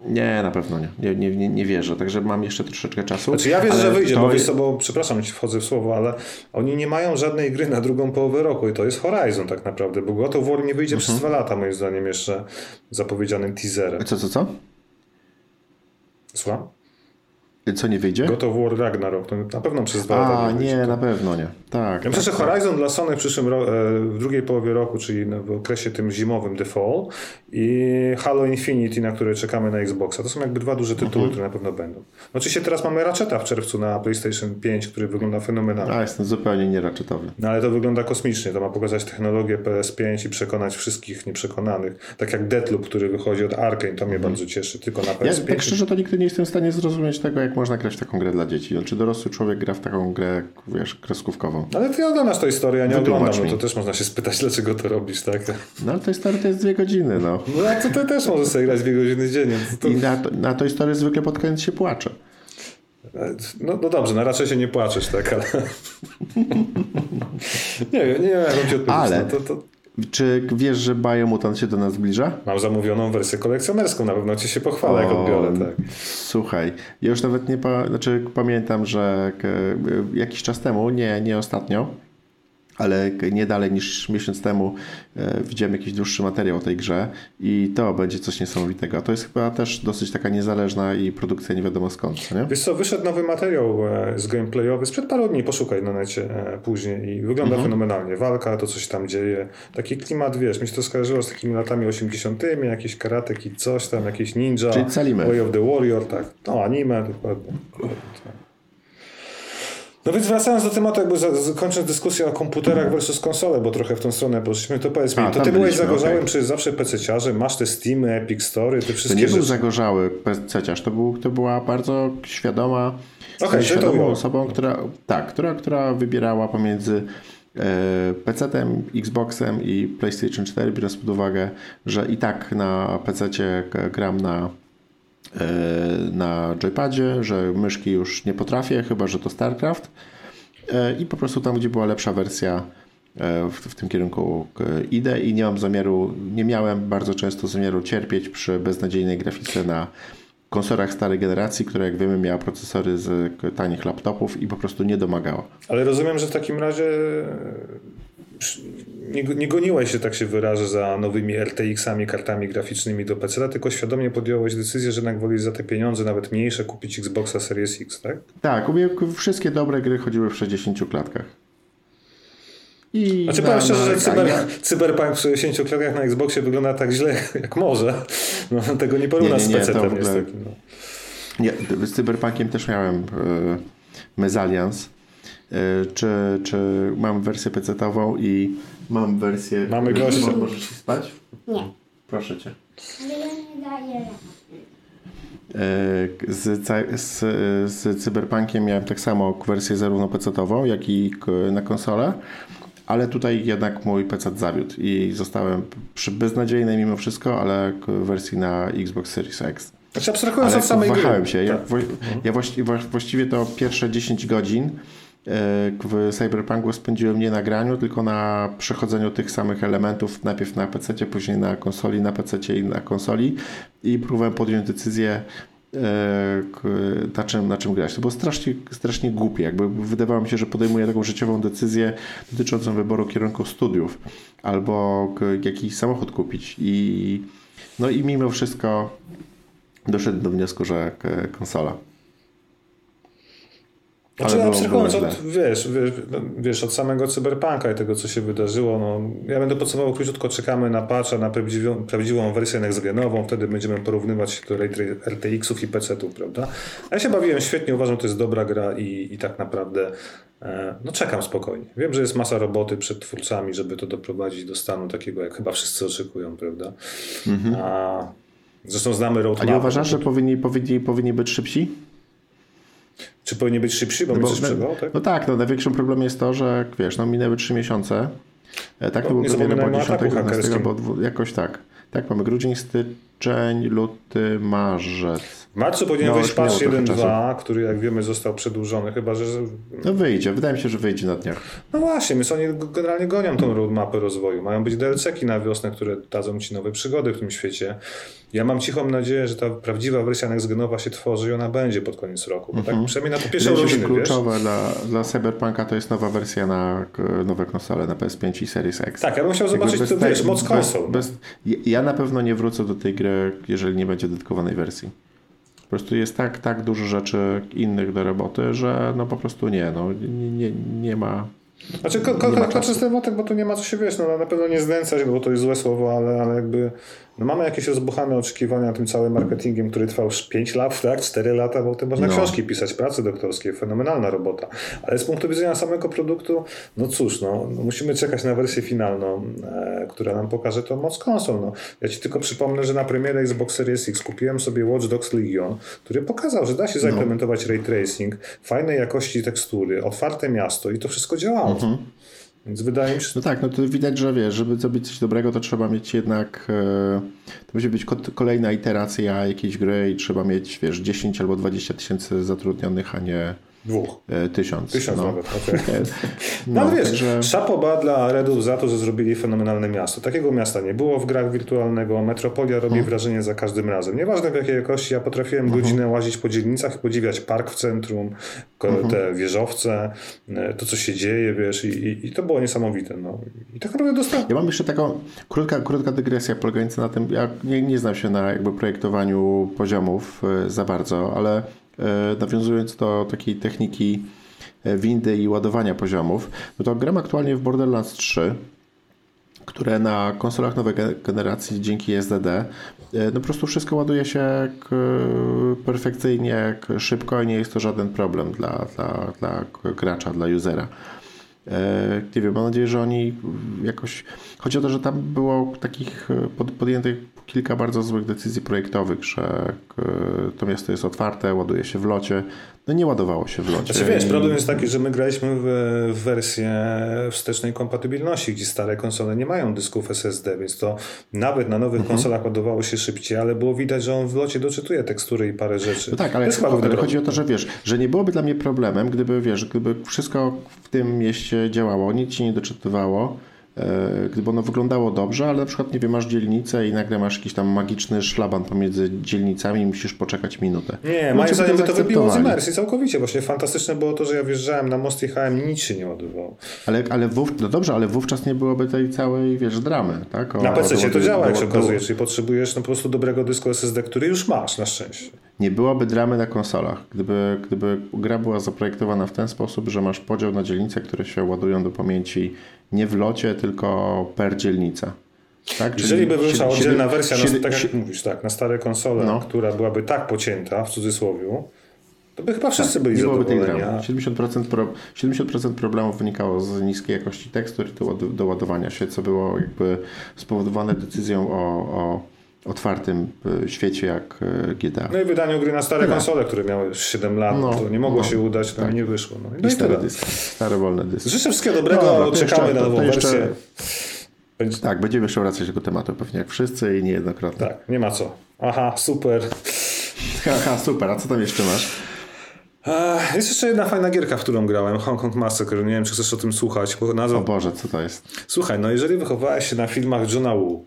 Nie, na pewno nie. Nie, nie, nie. wierzę, także mam jeszcze troszeczkę czasu. Znaczy ja wierzę, że wyjdzie, to bo, wiesz bo przepraszam, ci wchodzę w słowo, ale oni nie mają żadnej gry na drugą połowę roku i to jest Horizon tak naprawdę, bo God of War nie wyjdzie przez Mhm. dwa lata moim zdaniem jeszcze zapowiedzianym teaserem. Co, co, co? Słucham? Co nie wyjdzie? God of War Ragnarok, to na pewno przez dwa lata A, nie nie, na pewno nie. Tak. Ja myślę, że tak, tak. Horizon dla Sony w przyszłym e, w drugiej połowie roku, czyli no, w okresie tym zimowym The Fall i Halo Infinity, na które czekamy na Xboxa. To są jakby dwa duże tytuły, Mhm. które na pewno będą. Oczywiście teraz mamy Ratcheta w czerwcu na PlayStation 5, który wygląda fenomenalnie. A, jestem zupełnie nieraczetowy. No ale to wygląda kosmicznie. To ma pokazać technologię PS5 i przekonać wszystkich nieprzekonanych. Tak jak Deathloop, który wychodzi od Arkane, to mnie bardzo cieszy. Tylko na Mhm. Ja PS5. tak szczerze to nigdy nie jestem w stanie zrozumieć tego, jak można grać w taką grę dla dzieci. Czy dorosły człowiek gra w taką grę, wiesz, kreskówkową. Ale ty oglądasz tę historię, ja nie Wytłumacz oglądam. No mi. to też można się spytać, dlaczego to robisz, tak? No ale to jest, to jest dwie godziny, no. No a to ty też możesz sobie grać dwie godziny dziennie. To. I na, to- na tej historii zwykle pod koniec się płacze. No, no dobrze, no raczej się nie płaczesz, tak, ale... <laughs> nie wiem, nie wiem, jak ci odpowiedzieć. Ale- No, to, to... Czy wiesz, że Biomutant się do nas zbliża? Mam zamówioną wersję kolekcjonerską, na pewno ci się pochwalę, jak O, odbiorę, tak. Słuchaj, ja już nawet nie pa, znaczy pamiętam, że k- jakiś czas temu, nie, nie ostatnio, ale nie dalej niż miesiąc temu e, widziałem jakiś dłuższy materiał o tej grze i to będzie coś niesamowitego. To jest chyba też dosyć taka niezależna i produkcja nie wiadomo skąd, co nie? Wiesz co, wyszedł nowy materiał e, z gameplayowy sprzed paru dni, poszukaj na necie e, później i wygląda Mhm. fenomenalnie. Walka, to coś tam dzieje. Taki klimat, wiesz, mi się to skojarzyło z takimi latami 80., jakieś karatek i coś tam, jakieś ninja, Czyli. Way of the Warrior, tak. No, anime, dokładnie tak. No więc wracając do tematu, jakby za- z- kończąc dyskusję o komputerach versus konsole, bo trochę w tą stronę poszliśmy, to powiedz mi, A, to ty byłeś zagorzałym, okej. czy zawsze PC-ciarzem, masz te Steamy, Epic Story, te To wszystkie nie był rzeczy? zagorzały pececiarz, to, był, to była bardzo świadoma, to świadomą było. osobą, która, tak, która, która wybierała pomiędzy e, PC-tem, Xboxem i PlayStation 4, biorąc pod uwagę, że i tak na PC-cie g- gram na, na joypadzie, że myszki już nie potrafię, chyba że to StarCraft e, i po prostu tam, gdzie była lepsza wersja e, w, w tym kierunku e, idę i nie mam zamiaru, nie miałem bardzo często zamiaru cierpieć przy beznadziejnej grafice na konsolach starej generacji, która jak wiemy miała procesory z tanich laptopów i po prostu nie domagała. Ale rozumiem, że w takim razie e, nie, nie goniłeś się, tak się wyrażę, za nowymi RTX-ami, kartami graficznymi do PC, tylko świadomie podjąłeś decyzję, że jednak wolisz za te pieniądze, nawet mniejsze, kupić Xboxa Series X, tak? Tak, wszystkie dobre gry chodziły w 60 klatkach. I Znaczy na- powiem szczerze, że cyber, ja- Cyberpunk w 60 klatkach na Xboxie wygląda tak źle, jak może. No, tego nie nie, z PC-tem ogóle- niestety. No. Nie, z Cyberpunkiem też miałem e, mezalians. E, czy, czy mam wersję PC-tową i mam wersję... Mamy gościa. Możesz się spać? Nie, Proszę cię. E, Z, z, z Cyberpunkiem miałem tak samo wersję zarówno PC-tową, jak i na konsolę, ale tutaj jednak mój PC zawiódł i zostałem przy beznadziejnej mimo wszystko, ale wersji na Xbox Series X. Znaczy abstrahując od samej gry. wahałem się. Ja, Tak. ja właściwie to pierwsze 10 godzin w Cyberpunku spędziłem nie na graniu, tylko na przechodzeniu tych samych elementów, najpierw na PC, później na konsoli, na PC i na konsoli i próbowałem podjąć decyzję, na czym, na czym grać. To było strasznie, strasznie głupie. Jakby wydawało mi się, że podejmuję taką życiową decyzję dotyczącą wyboru kierunku studiów albo jakiś samochód kupić. I, no i mimo wszystko doszedłem do wniosku, że konsola. Znaczy, abstrahując od, wiesz, wiesz, no, wiesz, od samego cyberpunka i tego, co się wydarzyło, no, ja będę podsumował króciutko, czekamy na patcha, na prawdziwą, prawdziwą wersję next-genową, wtedy będziemy porównywać do RTX-ów i PC-ów, prawda? A ja się bawiłem świetnie, uważam, że to jest dobra gra i, i tak naprawdę e, no czekam spokojnie. Wiem, że jest masa roboty przed twórcami, żeby to doprowadzić do stanu takiego, jak chyba wszyscy oczekują, prawda? Mhm. A, zresztą znamy roadmap. A nie uważasz, że powinni, powinni, powinni być szybsi? Czy powinien być szybszy, bo, no bo no, tak? No tak, no największym problemem jest to, że wiesz, no minęły 3 miesiące. E, tak, to, to był pewnie bo 10, 11, bo jakoś tak. Tak, mamy grudzień, styczeń, luty, marzec. W marcu powinien no, wyjść patch 1.2, który jak wiemy został przedłużony, chyba że... No wyjdzie, wydaje mi się, że wyjdzie na dniach. No właśnie, więc oni generalnie gonią tą roadmapę rozwoju. Mają być DLC-ki na wiosnę, które dadzą ci nowe przygody w tym świecie. Ja mam cichą nadzieję, że ta prawdziwa wersja NextGenowa się tworzy i ona będzie pod koniec roku. Bo tak mhm. przynajmniej na to pierwsze urodziny, kluczowe wiesz? Dla, dla Cyberpunka to jest nowa wersja na nowe konsole, na PS5 i Series X. Tak, ja bym chciał zobaczyć, bez, to, wiesz, moc konsol. Bez, bez, ja na pewno nie wrócę do tej gry, jeżeli nie będzie dedykowanej wersji. Po prostu jest tak, tak dużo rzeczy innych do roboty, że no po prostu nie, no nie, nie, ma znaczy, ko- ko- kończę z ten wątek, bo tu nie ma co się wiesz, no na pewno nie znęcać, bo to jest złe słowo, ale, ale jakby no mamy jakieś rozbuchane oczekiwania tym całym marketingiem, który trwał już 5 lat, tak, 4 lata, bo tym można no. książki pisać, prace doktorskie, fenomenalna robota. Ale z punktu widzenia samego produktu, no cóż, no, no musimy czekać na wersję finalną, e, która nam pokaże to moc konsol. No. Ja ci tylko przypomnę, że na premierę Xbox Series X kupiłem sobie Watch Dogs Legion, który pokazał, że da się no. zaimplementować no. ray tracing, fajnej jakości tekstury, otwarte miasto i to wszystko Mhm. Więc wydaje mi się. No tak, no to widać, że wiesz, żeby zrobić coś dobrego, to trzeba mieć jednak. E, to musi być kolejna iteracja jakiejś gry i trzeba mieć, wiesz, 10 albo 20 tysięcy zatrudnionych, a nie Dwóch. E, tysiąc. Tysiąc no. nawet, okay. <laughs> no, no wiesz, także... szapoba dla Redów za to, że zrobili fenomenalne miasto. Takiego miasta nie było w grach wirtualnego. Metropolia robi hmm. wrażenie za każdym razem. Nieważne w jakiej jakości, ja potrafiłem hmm. godzinę łazić po dzielnicach i podziwiać park w centrum, hmm. te wieżowce, e, to co się dzieje, wiesz, i, i, i to było niesamowite. No. I tak naprawdę dostałem. Ja mam jeszcze taką krótka, krótka dygresja polegająca na tym, ja nie, nie znam się na jakby projektowaniu poziomów e, za bardzo, ale nawiązując do takiej techniki e, windy i ładowania poziomów, no to gram aktualnie w Borderlands 3, które na konsolach nowej generacji dzięki SDD e, no po prostu wszystko ładuje się perfekcyjnie, szybko i nie jest to żaden problem dla, dla, dla gracza, dla usera. Nie wiem, mam nadzieję, że oni jakoś. Chodzi o to, że tam było takich podjętych kilka bardzo złych decyzji projektowych, że e, to miasto jest otwarte, ładuje się w locie. No nie ładowało się w locie. Znaczy wiesz, problem jest taki, że my graliśmy w, w wersję wstecznej kompatybilności, gdzie stare konsole nie mają dysków SSD, więc to nawet na nowych mhm. konsolach ładowało się szybciej, ale było widać, że on w locie doczytuje tekstury i parę rzeczy. No tak, ale, ale chodzi o to, że wiesz, że nie byłoby dla mnie problemem, gdyby wiesz, gdyby wszystko w tym mieście działało, nic ci nie doczytywało, gdyby ono wyglądało dobrze, ale na przykład, nie wiem, masz dzielnicę i nagle masz jakiś tam magiczny szlaban pomiędzy dzielnicami i musisz poczekać minutę. Nie, moim zdaniem to wybiło z imersji całkowicie. Właśnie fantastyczne było to, że ja wjeżdżałem na most, jechałem nic się nie ładowało. Ale, ale wów, no dobrze, ale wówczas nie byłoby tej całej, wiesz, dramy, tak? O, na PC to działa, jak się okazuje, czyli potrzebujesz no, po prostu dobrego dysku SSD, który już masz, na szczęście. Nie byłoby dramy na konsolach, gdyby, gdyby gra była zaprojektowana w ten sposób, że masz podział na dzielnice, które się ładują do pamięci nie w locie, tylko per dzielnica. Tak? Jeżeli by wyszła oddzielna wersja, na, tak jak mówisz, tak, na stare konsole, no. która byłaby tak pocięta, w cudzysłowie, to by chyba wszyscy tak, byli zadowoleni. 70%, pro, 70% problemów wynikało z niskiej jakości tekstury do, do ładowania się, co było jakby spowodowane decyzją o, o otwartym e, świecie jak e, GTA. No i wydaniu gry na stare konsole, które miały 7 lat, no, to nie mogło no, się udać, to tak. nie wyszło. No, no i, i stare dyski, stare wolne dyski. Życzę wszystkiego dobrego, no, czekamy jeszcze, na nową wersję. Będzie... Tak, będziemy jeszcze wracać do tego tematu pewnie jak wszyscy i niejednokrotnie. Tak, nie ma co. Aha, super. <laughs> Aha, super, a co tam jeszcze masz? Jest jeszcze jedna fajna gierka, w którą grałem, Hong Kong Massacre. Nie wiem, czy chcesz o tym słuchać. Bo nazwa... O Boże, co to jest? Słuchaj, no jeżeli wychowałeś się na filmach Johna Woo,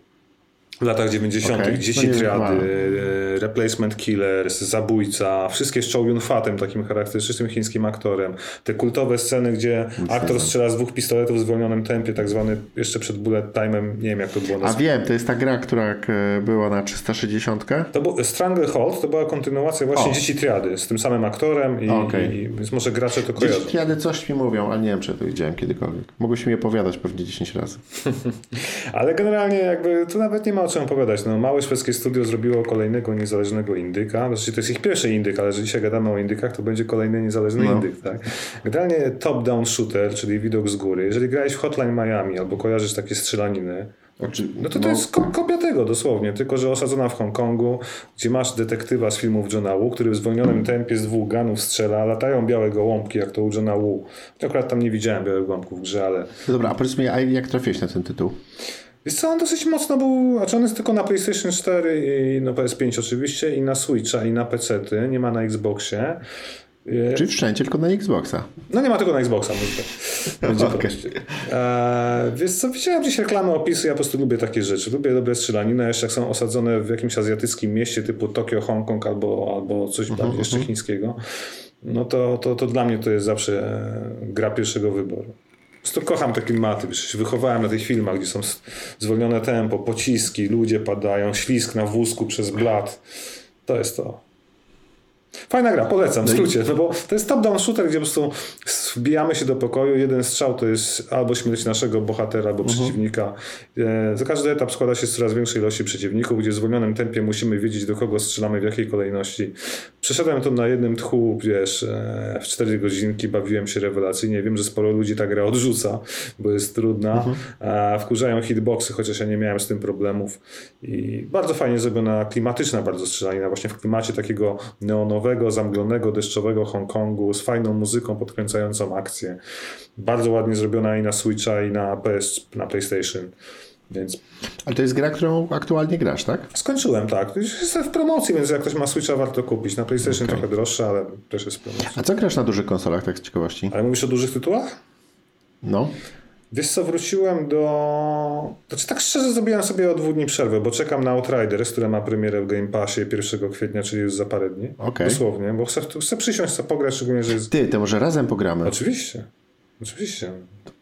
w latach 90. Okej, Dzieci no Triady, wiem, e, Replacement Killers, Zabójca, wszystkie z Chow Yun-fatem, takim charakterystycznym chińskim aktorem. Te kultowe sceny, gdzie aktor strzela z dwóch pistoletów w zwolnionym tempie, tak zwany jeszcze przed bullet time'em, nie wiem jak to było A nazwane. wiem, to jest ta gra, która e, była na 360. To był Stranglehold to była kontynuacja właśnie O. Dzieci Triady z tym samym aktorem i, Okej. i więc może gracze to kojarzą. Dzieci Triady coś mi mówią, ale nie wiem, czy ja to widziałem kiedykolwiek. Mogłeś mi opowiadać pewnie 10 razy. <laughs> Ale generalnie jakby tu nawet nie ma o czym opowiadać. No, małe szwedzkie studio zrobiło kolejnego niezależnego indyka. Znaczy to jest ich pierwszy indyk, ale że dzisiaj gadamy o indykach, to będzie kolejny niezależny No. indyk. Tak? Generalnie top-down shooter, czyli widok z góry. Jeżeli grałeś w Hotline Miami albo kojarzysz takie strzelaniny, Znaczy, no to to jest ko- kopia tego dosłownie, tylko że osadzona w Hongkongu, gdzie masz detektywa z filmów Johna Woo, który w zwolnionym tempie z dwóch ganów strzela, latają białe gołąbki, jak to u Johna Woo. Akurat tam nie widziałem białych gołąbków w grze, ale No dobra, a powiedz mi, jak trafiłeś na ten tytuł? Wiesz co, on dosyć mocno był, znaczy on jest tylko na PlayStation 4 i na PS5 oczywiście i na Switcha i na PC, nie ma na Xboxie. E, Czyli wszędzie, tylko na Xboxa. No nie ma tylko na Xboxa, może. <laughs> Będzie Okej. prościej. E, wiesz co, widziałem gdzieś reklamy, opisy, ja po prostu lubię takie rzeczy. Lubię dobre strzelaniny, jeszcze jak są osadzone w jakimś azjatyckim mieście typu Tokio, Hongkong albo, albo coś bardziej jeszcze chińskiego. No to, to, to dla mnie to jest zawsze gra pierwszego wyboru. Prostu kocham te klimaty, wiesz, się wychowałem na tych filmach, gdzie są zwolnione tempo, pociski, ludzie padają, ślisk na wózku przez blat. To jest to. Fajna gra, polecam, w skrócie, no bo to jest top-down shooter, gdzie po prostu wbijamy się do pokoju, jeden strzał to jest albo śmierć naszego bohatera, albo przeciwnika. E, Za każdy etap składa się z coraz większej ilości przeciwników, gdzie w zwolnionym tempie musimy wiedzieć, do kogo strzelamy, w jakiej kolejności. Przeszedłem to na jednym tchu, wiesz, e, w 4 godzinki, bawiłem się rewelacyjnie. Wiem, że sporo ludzi ta gra odrzuca, bo jest trudna. A wkurzają hitboxy, chociaż ja nie miałem z tym problemów. I bardzo fajnie zrobiona, klimatyczna bardzo strzelanina, właśnie w klimacie takiego neonowego, zamglonego, deszczowego Hongkongu, z fajną muzyką podkręcającą akcję. Bardzo ładnie zrobiona i na Switcha, i na PS, na PlayStation. Więc Ale to jest gra, którą aktualnie grasz, tak? skończyłem, tak. Jestem w promocji, więc jak ktoś ma Switcha, warto kupić. Na PlayStation trochę droższe, ale też jest w promocji. A co grasz na dużych konsolach, tak z ciekawości? Ale mówisz o dużych tytułach? No. Wiesz co, wróciłem do... Znaczy tak szczerze zrobiłem sobie o dwóch dni przerwę, bo czekam na Outriders, które ma premierę w Game Passie 1 kwietnia, czyli już za parę dni. Okej. Dosłownie, bo chcę, chcę przysiąść, chcę pograć, szczególnie, że jest... Ty, to może razem pogramy, Oczywiście. Oczywiście.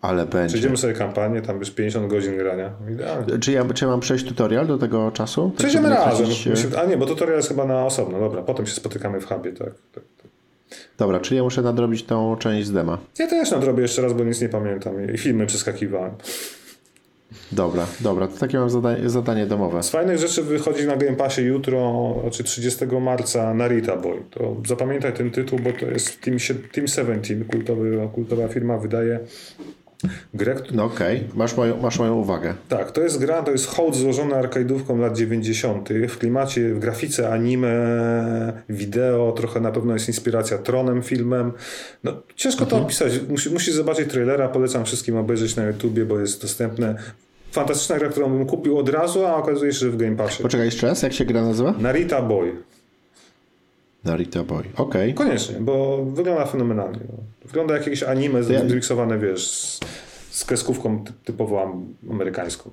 ale będzie. Przejdziemy sobie kampanię, tam już 50 godzin grania. Idealnie. Czy ja, czy ja mam przejść tutorial do tego czasu? Tak, Przejdziemy razem. tracić, e, A nie, bo tutorial jest chyba na osobno. Dobra, potem się spotykamy w hubie, tak. tak, tak. Dobra, czyli ja muszę nadrobić tą część z dema. Ja też nadrobię jeszcze raz, bo nic nie pamiętam. I filmy przeskakiwałem. Dobra, dobra, to takie mam zadanie, zadanie domowe. Z fajnych rzeczy wychodzi na Game Passie jutro, znaczy 30 marca Narita Boy. To zapamiętaj ten tytuł, bo to jest Team, Team 17, kultowy, kultowa firma wydaje grę. No okej, masz, moją, masz moją uwagę. Tak, to jest gra, to jest hołd złożony arkajdówką lat 90. w klimacie, w grafice anime, wideo, trochę na pewno jest inspiracja Tronem filmem. No, ciężko to opisać, Musi, musisz zobaczyć trailera, polecam wszystkim obejrzeć na YouTubie, bo jest dostępne. Fantastyczna gra, którą bym kupił od razu, a okazuje się, że w Game Passie. Poczekaj jeszcze raz, jak się gra nazywa? Narita Boy. Narita Boy. Okej. Koniecznie, bo wygląda fenomenalnie. No. Wygląda jak jakieś anime ja- zmiksowane, wiesz, z, z kreskówką ty- typowo am- amerykańską.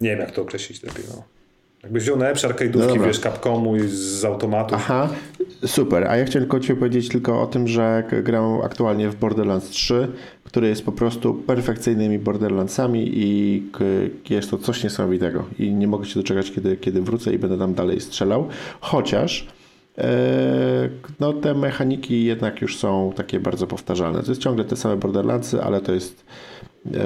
Nie wiem, jak to określić lepiej. No. Jakbyś wziął najlepsze No arcade'ówki, dobra. wiesz, Capcomu i z automatu. Aha, super. A ja chciałem tylko Ci powiedzieć tylko o tym, że gram aktualnie w Borderlands 3, który jest po prostu perfekcyjnymi Borderlandsami i jest to coś niesamowitego. I nie mogę się doczekać, kiedy, kiedy wrócę i będę tam dalej strzelał. Chociaż no, te mechaniki jednak już są takie bardzo powtarzalne. To jest ciągle te same Borderlandsy, ale to jest e,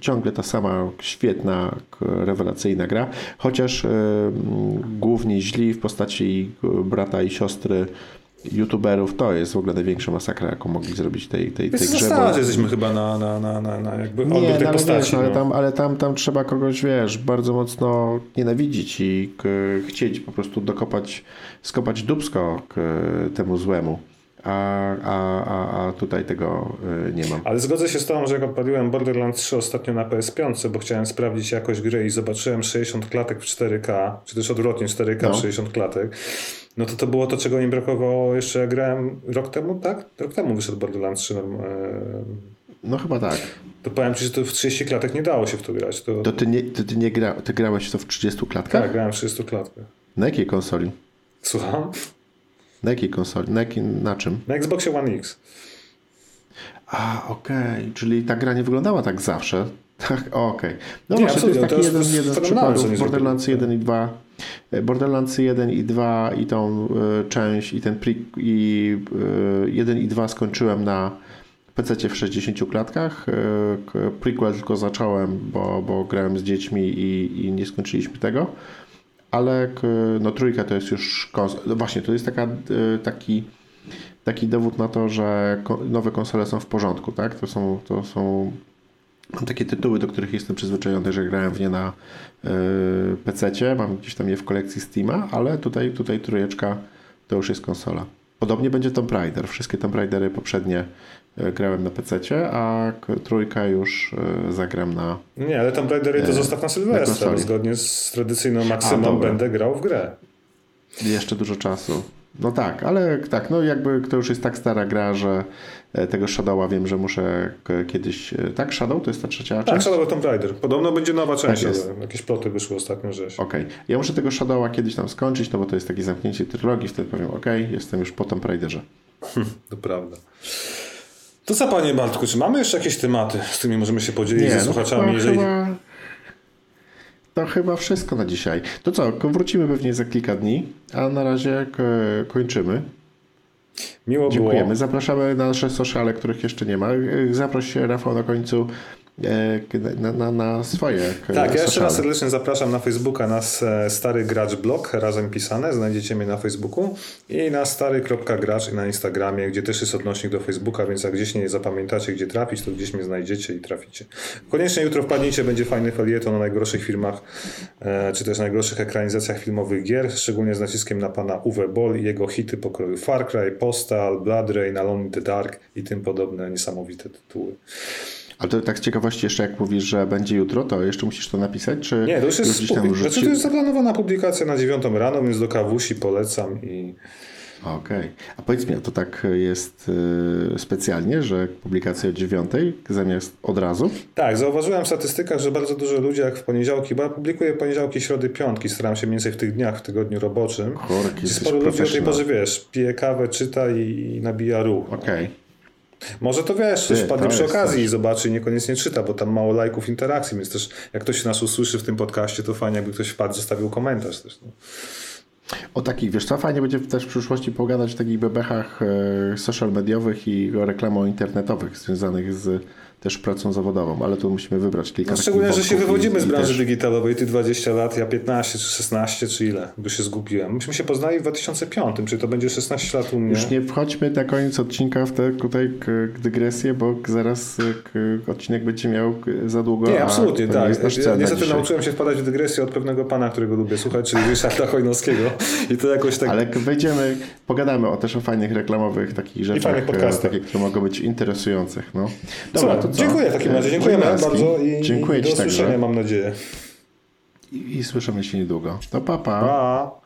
ciągle ta sama świetna, rewelacyjna gra, chociaż e, m, głównie źli w postaci brata i siostry youtuberów, to jest w ogóle największa masakra, jaką mogli zrobić tej, tej, tej grze. bo- jesteśmy chyba na, na, na, na, na jakby nie, odbiór tej no, ale, postaci. wiesz, no, ale, no. tam, ale tam, tam trzeba kogoś, wiesz, bardzo mocno nienawidzić i chcieć po prostu dokopać, skopać dubsko temu złemu. A, a, a, tutaj tego y, nie mam. Ale zgodzę się z tobą, że jak odpaliłem Borderlands 3 ostatnio na PS5, bo chciałem sprawdzić jakość gry i zobaczyłem 60 klatek w 4K, czy też odwrotnie 4K No. w 60 klatek, no to to było to, czego mi brakowało jeszcze jak grałem rok temu, tak? Rok temu wyszedł Borderlands 3. norm- e, No chyba tak. To powiem ci, że to w 30 klatek nie dało się w to grać. To, To ty nie, to ty nie gra, ty grałeś to w 30 klatkach? tak, grałem w 30 klatkach. Na jakiej konsoli? Słucham? Na jakiej konsoli? Na, jakiej, na czym? Na Xboxie One X. A, okej, czyli ta gra nie wyglądała tak zawsze. <laughs> Tak, okej. No Nie, właśnie, to jest taki to jest- jeden, z przykładów. Borderlands zrobili. 1 i 2. e, Borderlands 1 i 2 i tą y, część i ten pre, i y, 1 i 2 skończyłem na PC w 60 klatkach. Y, prequel tylko zacząłem, bo, bo grałem z dziećmi i, i nie skończyliśmy tego. Ale k- no trójka to jest już właśnie, to jest taka, y, taki taki dowód na to, że nowe konsole są w porządku, tak? To są, to są takie tytuły, do których jestem przyzwyczajony, że grałem w nie na yy, PC-cie, mam gdzieś tam je w kolekcji Steama, ale tutaj, tutaj trójeczka to już jest konsola. Podobnie będzie Tomb Raider. Wszystkie Tomb Raidery poprzednie y, grałem na PC-cie, a trójka już y, zagram na... Nie, ale Tomb Raidery to E, zostaw na Sylwestra, zgodnie z tradycyjną maksymą będę grał w grę. Jeszcze dużo czasu. No tak, ale tak, no jakby to już jest tak stara gra, że e, tego Shadowa wiem, że muszę kiedyś... e, Tak, Shadow to jest ta trzecia Tak, część? Shadow Tomb Raider. Podobno będzie nowa część, jest. ale jakieś ploty wyszły ostatnio, że. Okej. Ja muszę tego Shadowa kiedyś tam skończyć, no bo to jest takie zamknięcie trylogii, wtedy powiem, okej, jestem już po Tomb Raiderze. To prawda. To co, panie Bartku, czy mamy jeszcze jakieś tematy, z którymi możemy się podzielić ze słuchaczami? chyba, jeżeli... chyba, to chyba wszystko na dzisiaj. To co, wrócimy pewnie za kilka dni, a na razie kończymy. Miło Dziękujemy. było. Zapraszamy na nasze sociale, których jeszcze nie ma. Zaproś się, Rafał, na końcu na, na, na swoje k- Tak, ja jeszcze raz serdecznie zapraszam na Facebooka na s- Stary Gracz Blog, razem pisane, znajdziecie mnie na Facebooku i na stary.gracz i na Instagramie, gdzie też jest odnośnik do Facebooka, więc jak gdzieś nie zapamiętacie, gdzie trafić, to gdzieś mnie znajdziecie i traficie. Koniecznie jutro wpadnijcie, będzie fajny felieton o najgorszych filmach, e, czy też najgorszych ekranizacjach filmowych gier, szczególnie z naciskiem na pana Uwe Boll i jego hity pokroju Far Cry, Postal, Blood Rain, Alone in the Dark i tym podobne niesamowite tytuły. Ale to tak z ciekawości jeszcze jak mówisz, że będzie jutro, to jeszcze musisz to napisać, czy Nie, to już jest, tam publik- znaczy, to jest zaplanowana publikacja na dziewiątą rano, więc do kawusi polecam i Okej. A powiedz mi, a to tak jest y, specjalnie, że publikacja o dziewiątej zamiast od razu? tak, zauważyłem w statystykach, że bardzo dużo ludzi jak w poniedziałki, bo ja publikuję poniedziałki, środy, piątki, staram się mniej więcej w tych dniach, w tygodniu roboczym. Korki, sporo ludzi o tej porze, wiesz, pije kawę, czyta i, i nabija ruch. Okej. Może to wiesz, Ty, wpadnie przy okazji coś. i zobaczy niekoniecznie czyta, bo tam mało lajków, interakcji, więc też jak ktoś nas usłyszy w tym podcaście, to fajnie jakby ktoś wpadł, zostawił komentarz też. No. O takich, wiesz co, fajnie będzie też w przyszłości pogadać o takich bebechach e, social mediowych i o reklamach internetowych związanych z też pracą zawodową, ale tu musimy wybrać kilka No, szczególnie, że się wywodzimy i- z i branży też- digitalowej, ty 20 lat, ja 15 czy 16 czy ile, by się zgubiłem. Myśmy się poznali w 2005, czyli to będzie 16 lat u mnie. Już nie wchodźmy na koniec odcinka w te tutaj dygresję, bo zaraz odcinek będzie miał za długo. Nie, absolutnie, tak. jest nasz Ja, niestety dzisiaj. nauczyłem się wpadać w dygresję od pewnego pana, którego lubię słuchać, czyli Ryszarda Chojnowskiego. I to jakoś tak... Ale wejdziemy, pogadamy o też o fajnych reklamowych takich rzeczach, fajnych e, podcastach. takie, które mogą być interesujących. No. Dobra, to Dziękuję w takim razie, dziękujemy bardzo i, Dziękuję i do Ci także. usłyszenia mam nadzieję. I, I słyszymy się niedługo. To papa. Pa!